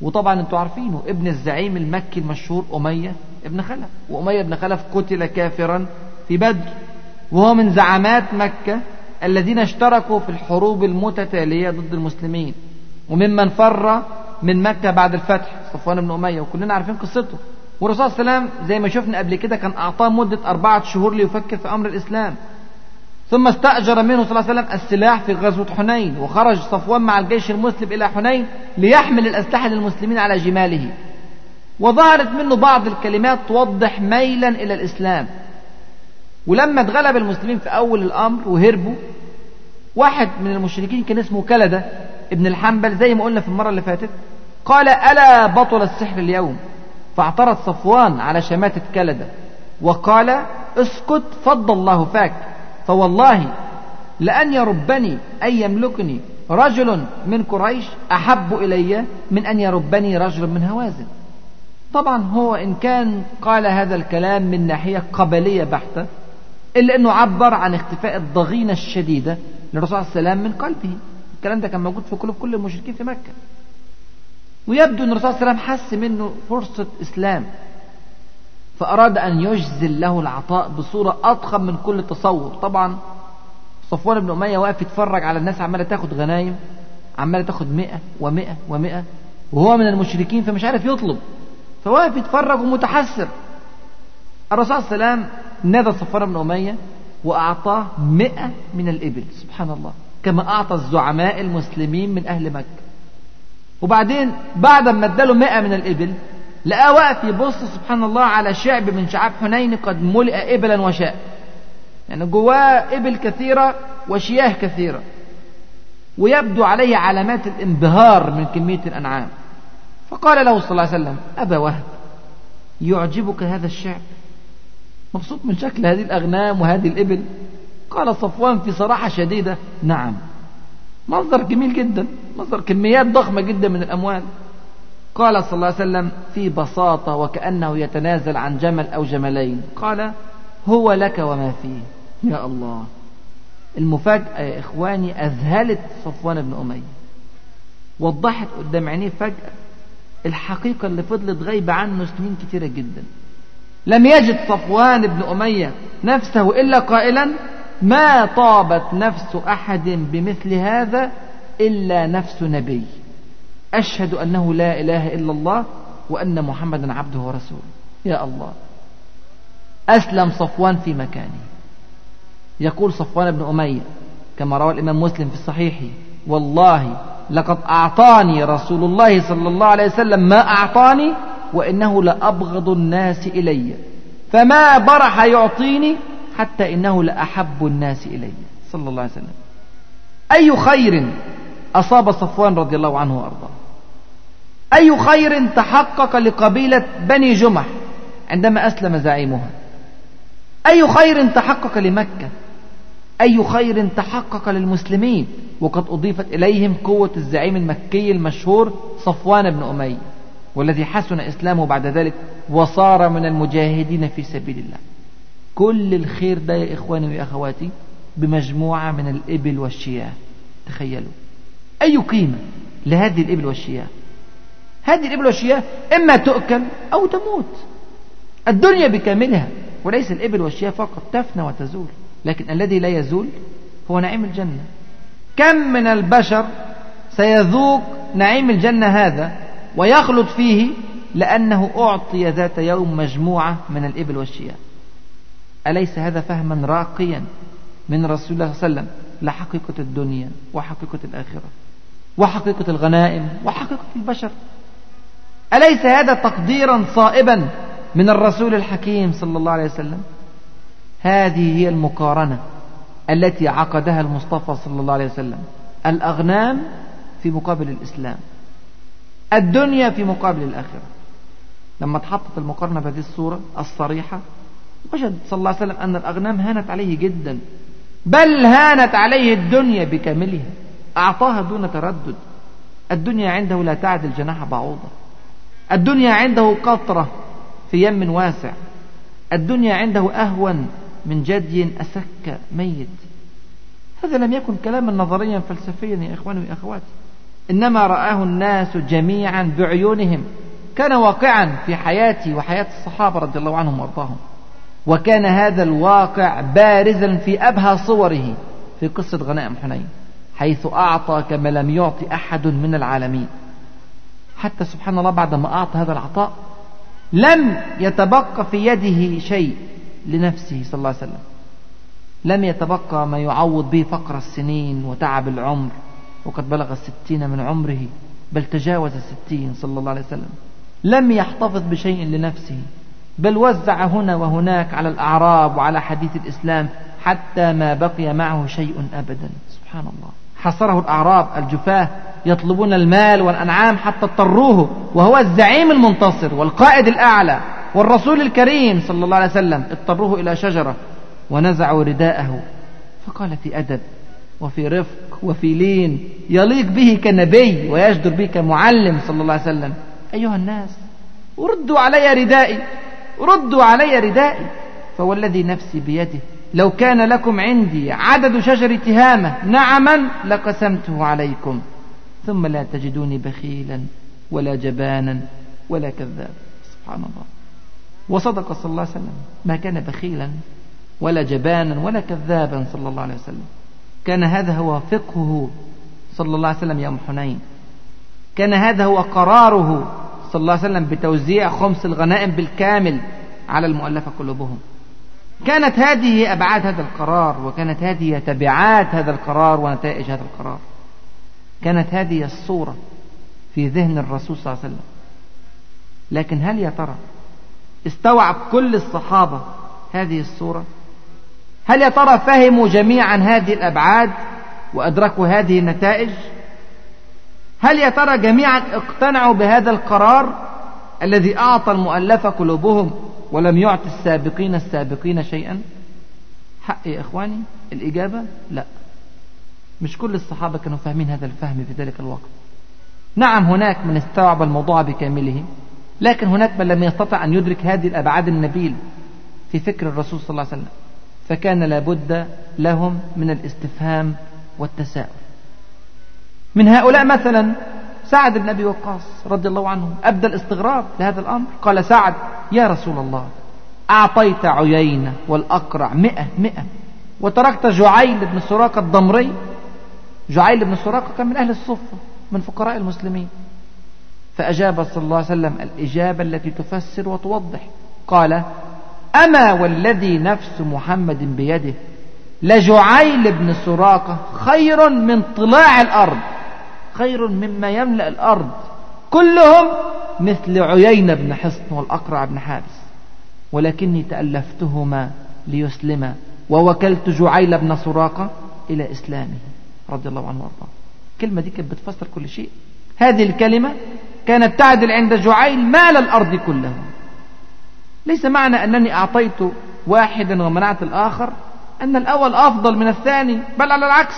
وطبعا أنتوا عارفينه ابن الزعيم المكي المشهور أمية ابن خلف. وأمية بن خلف قتل كافرا في بدر. وهو من زعمات مكة الذين اشتركوا في الحروب المتتالية ضد المسلمين. وممن فر من مكة بعد الفتح صفوان بن أمية. وكلنا عارفين قصته. والرسول صلى الله عليه وسلم زي ما شفنا قبل كده كان أعطاه مدة أربعة شهور ليفكر في أمر الإسلام. ثم استأجر منه صلى الله عليه وسلم السلاح في غزوة حنين وخرج صفوان مع الجيش المسلم إلى حنين ليحمل الأسلحة للمسلمين على جماله. وظهرت منه بعض الكلمات توضح ميلا إلى الإسلام. ولما اتغلب المسلمين في أول الأمر وهربوا واحد من المشركين كان اسمه كلدة ابن الحنبل زي ما قلنا في المرة اللي فاتت قال ألا بطل السحر اليوم؟ فاعترض صفوان على شماتة كلدة وقال اسكت فض الله فاك. فوالله لأن يربني أن يملكني رجل من قريش أحب إلي من أن يربني رجل من هوازن. طبعا هو إن كان قال هذا الكلام من ناحية قبلية بحتة إلا أنه عبر عن اختفاء الضغينة الشديدة للرسول عليه السلام من قلبه. الكلام ده كان موجود في قلوب كل المشركين في مكة. ويبدو أن الرسول عليه وسلم حس منه فرصة إسلام. فأراد أن يجزل له العطاء بصورة أضخم من كل تصور. طبعا صفوان بن أمية واقف يتفرج على الناس عمالة تاخد غنايم عمالة تاخد مئة ومئة ومئة وهو من المشركين فمش عارف يطلب. فواقف يتفرج ومتحسر. الرسول صلى الله عليه وسلم نادى صفوان بن أمية وأعطاه مئة من الإبل. سبحان الله. كما أعطى الزعماء المسلمين من أهل مكة. وبعدين بعد ما اداله مئة من الإبل لقاه واقف يبص سبحان الله على شعب من شعاب حنين قد ملئ إبلا وشاء. يعني جواه إبل كثيرة وشياه كثيرة. ويبدو عليه علامات الانبهار من كمية الأنعام. فقال له صلى الله عليه وسلم أبا وهب يعجبك هذا الشعب؟ مبسوط من شكل هذه الأغنام وهذه الإبل؟ قال صفوان في صراحة شديدة نعم. منظر جميل جدا. منظر كميات ضخمة جدا من الأموال. قال صلى الله عليه وسلم في بساطة وكأنه يتنازل عن جمل أو جملين. قال هو لك وما فيه. يا الله. المفاجأة يا إخواني أذهلت صفوان بن أمية. وضحت قدام عينيه فجأة الحقيقة اللي فضلت غايبة عنه سنين كتيرة جدا. لم يجد صفوان بن أمية نفسه إلا قائلا ما طابت نفس أحد بمثل هذا إلا نفس نبي. أشهد أنه لا إله إلا الله وأن محمدا عبده ورسوله. يا الله. أسلم صفوان في مكانه يقول صفوان بن أمية كما روى الإمام مسلم في الصحيح والله لقد أعطاني رسول الله صلى الله عليه وسلم ما أعطاني وإنه لأبغض الناس إلي. فما برح يعطيني حتى إنه لأحب الناس إلي. صلى الله عليه وسلم. أي خير أصاب صفوان رضي الله عنه وأرضاه. أي خير تحقق لقبيلة بني جمح عندما أسلم زعيمها؟ أي خير تحقق لمكة؟ أي خير تحقق للمسلمين؟ وقد أضيفت إليهم قوة الزعيم المكي المشهور صفوان بن أمية والذي حسن إسلامه بعد ذلك وصار من المجاهدين في سبيل الله. كل الخير ده يا إخواني وأخواتي بمجموعة من الإبل والشياه. تخيلوا. أي قيمة لهذه الإبل والشياه؟ هذه الإبل والشياه إما تؤكل أو تموت. الدنيا بكاملها وليس الإبل والشياه فقط تفنى وتزول. لكن الذي لا يزول هو نعيم الجنة. كم من البشر سيذوق نعيم الجنة هذا ويخلط فيه لأنه أعطي ذات يوم مجموعة من الإبل والشياه. أليس هذا فهما راقيا من رسول الله صلى الله عليه وسلم؟ لحقيقة الدنيا وحقيقة الآخرة وحقيقة الغنائم وحقيقة البشر. أليس هذا تقديرا صائبا من الرسول الحكيم صلى الله عليه وسلم؟ هذه هي المقارنة التي عقدها المصطفى صلى الله عليه وسلم. الأغنام في مقابل الإسلام. الدنيا في مقابل الآخرة. لما اتحطت المقارنة بهذه الصورة الصريحة وجد صلى الله عليه وسلم أن الأغنام هانت عليه جدا. بل هانت عليه الدنيا بكاملها. أعطاها دون تردد. الدنيا عنده لا تعدل جناح بعوضة. الدنيا عنده قطرة في يم واسع. الدنيا عنده أهون من جدي أسك ميت. هذا لم يكن كلاما نظريا فلسفيا يا إخواني وأخواتي. إنما رآه الناس جميعا بعيونهم. كان واقعا في حياتي وحياة الصحابة رضي الله عنهم وأرضاهم. وكان هذا الواقع بارزا في أبهى صوره في قصة غنائم حنين حيث أعطى كما لم يعطي أحد من العالمين. حتى سبحان الله بعدما أعطى هذا العطاء لم يتبقى في يده شيء لنفسه صلى الله عليه وسلم. لم يتبقى ما يعوض به فقر السنين وتعب العمر. وقد بلغ الستين من عمره بل تجاوز الستين صلى الله عليه وسلم. لم يحتفظ بشيء لنفسه بل وزع هنا وهناك على الأعراب وعلى حديث الإسلام حتى ما بقي معه شيء أبدا. سبحان الله. حصره الأعراب الجفاة يطلبون المال والأنعام حتى اضطروه وهو الزعيم المنتصر والقائد الأعلى والرسول الكريم صلى الله عليه وسلم. اضطروه إلى شجرة ونزعوا رداءه. فقال في أدب وفي رفق وفي لين يليق به كنبي ويجدر به كمعلم صلى الله عليه وسلم. أيها الناس ردوا علي ردائي ردوا علي ردائي. فوالذي نفسي بيده لو كان لكم عندي عدد شجر تهامة نعما لقسمته عليكم. ثم لا تجدوني بخيلا ولا جبانا ولا كذاب سبحان الله. وصدق صلى الله عليه وسلم. ما كان بخيلا ولا جبانا ولا كذابا صلى الله عليه وسلم. كان هذا هو فقهه صلى الله عليه وسلم يوم حنين. كان هذا هو قراره صلى الله عليه وسلم بتوزيع خمس الغنائم بالكامل على المؤلفة قلوبهم. كانت هذه أبعاد هذا القرار وكانت هذه تبعات هذا القرار ونتائج هذا القرار. كانت هذه الصورة في ذهن الرسول صلى الله عليه وسلم. لكن هل يا ترى استوعب كل الصحابة هذه الصورة؟ هل يا ترى فهموا جميعا هذه الأبعاد وأدركوا هذه النتائج؟ هل يا ترى جميعا اقتنعوا بهذا القرار الذي أعطى المؤلفة قلوبهم ولم يعطي السابقين السابقين شيئا؟ حق يا إخواني الإجابة لا. مش كل الصحابة كانوا فاهمين هذا الفهم في ذلك الوقت. نعم هناك من استوعب الموضوع بكامله لكن هناك من لم يستطع أن يدرك هذه الأبعاد النبيل في فكر الرسول صلى الله عليه وسلم. فكان لابد لهم من الاستفهام والتساؤل. من هؤلاء مثلا سعد بن أبي وقاص رضي الله عنه أبدى الاستغراب لهذا الأمر. قال سعد يا رسول الله أعطيت عيينة والأقرع مئة مئة وتركت جعيل بن سراقة الضمري جعيل بن سراقة كان من أهل الصفة من فقراء المسلمين. فأجاب صلى الله عليه وسلم الإجابة التي تفسر وتوضح. قال أما والذي نفس محمد بيده لجعيل بن سراقة خير من طلاع الأرض خير مما يملأ الأرض كلهم مثل عيين بن حصن والأقرع بن حابس ولكني تألفتهما ليسلما ووكلت جعيل بن سراقة إلى إسلامه. رضي الله عنه وارضاه. الكلمة دي كانت بتفسر كل شيء. هذه الكلمة كانت تعدل عند جعيل مال الأرض كله ليس معنى أنني أعطيت واحدا ومنعت الآخر أن الأول أفضل من الثاني بل على العكس.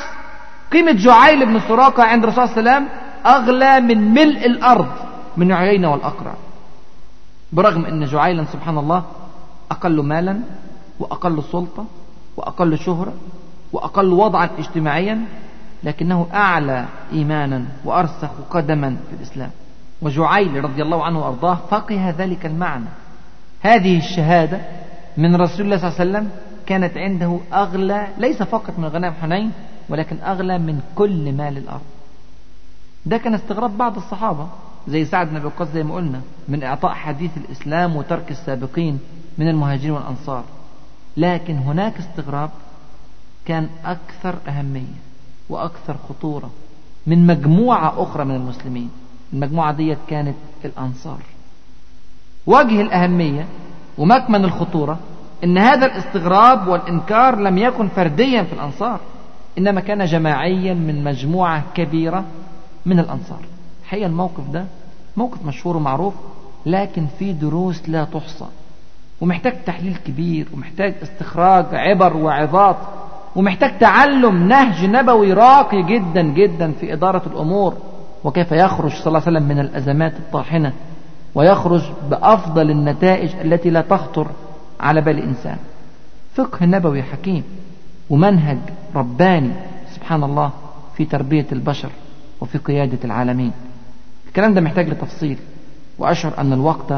قيمة جعيل بن سراقة عند الرسول الله وسلم أغلى من ملء الأرض من عيينة والأقرع. برغم أن جعيلا سبحان الله أقل مالا وأقل سلطة وأقل شهرة وأقل وضعا اجتماعيا لكنه أعلى إيمانا وأرسخ قدما في الإسلام. وجعيل رضي الله عنه وأرضاه فقه ذلك المعنى. هذه الشهادة من رسول الله صلى الله عليه وسلم كانت عنده أغلى ليس فقط من غنائم حنين ولكن أغلى من كل مال الأرض. ده كان استغراب بعض الصحابة زي سعد بن أبي وقاص زي ما قلنا من إعطاء حديث الإسلام وترك السابقين من المهاجرين والأنصار. لكن هناك استغراب كان أكثر أهمية. وأكثر خطورة من مجموعة أخرى من المسلمين. المجموعة ديت كانت الأنصار. وجه الأهمية ومكمن الخطورة إن هذا الاستغراب والإنكار لم يكن فرديا في الأنصار إنما كان جماعيا من مجموعة كبيرة من الأنصار. حقيقة الموقف ده موقف مشهور ومعروف لكن فيه دروس لا تحصى ومحتاج تحليل كبير ومحتاج استخراج عبر وعظات ومحتاج تعلم نهج نبوي راقي جدا جدا في إدارة الأمور. وكيف يخرج صلى الله عليه وسلم من الأزمات الطاحنة؟ ويخرج بأفضل النتائج التي لا تخطر على بال إنسان فقه نبوي حكيم ومنهج رباني سبحان الله في تربية البشر وفي قيادة العالمين. الكلام ده محتاج لتفصيل. وأشعر أن الوقت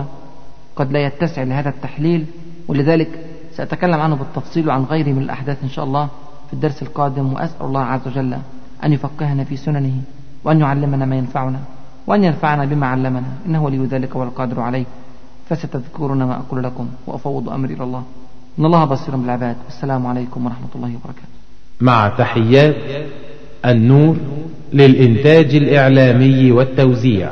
قد لا يتسع لهذا التحليل ولذلك سأتكلم عنه بالتفصيل وعن غيره من الأحداث إن شاء الله. في الدرس القادم وأسأل الله عز وجل أن يفقهنا في سننه وأن يعلمنا ما ينفعنا وأن ينفعنا بما علمنا. إنه ولي ذلك والقادر عليه. فستذكرون ما أقول لكم وأفوض أمري إلى الله. إن الله بصير بالعباد. والسلام عليكم ورحمة الله وبركاته. مع تحيات النور للإنتاج الإعلامي والتوزيع.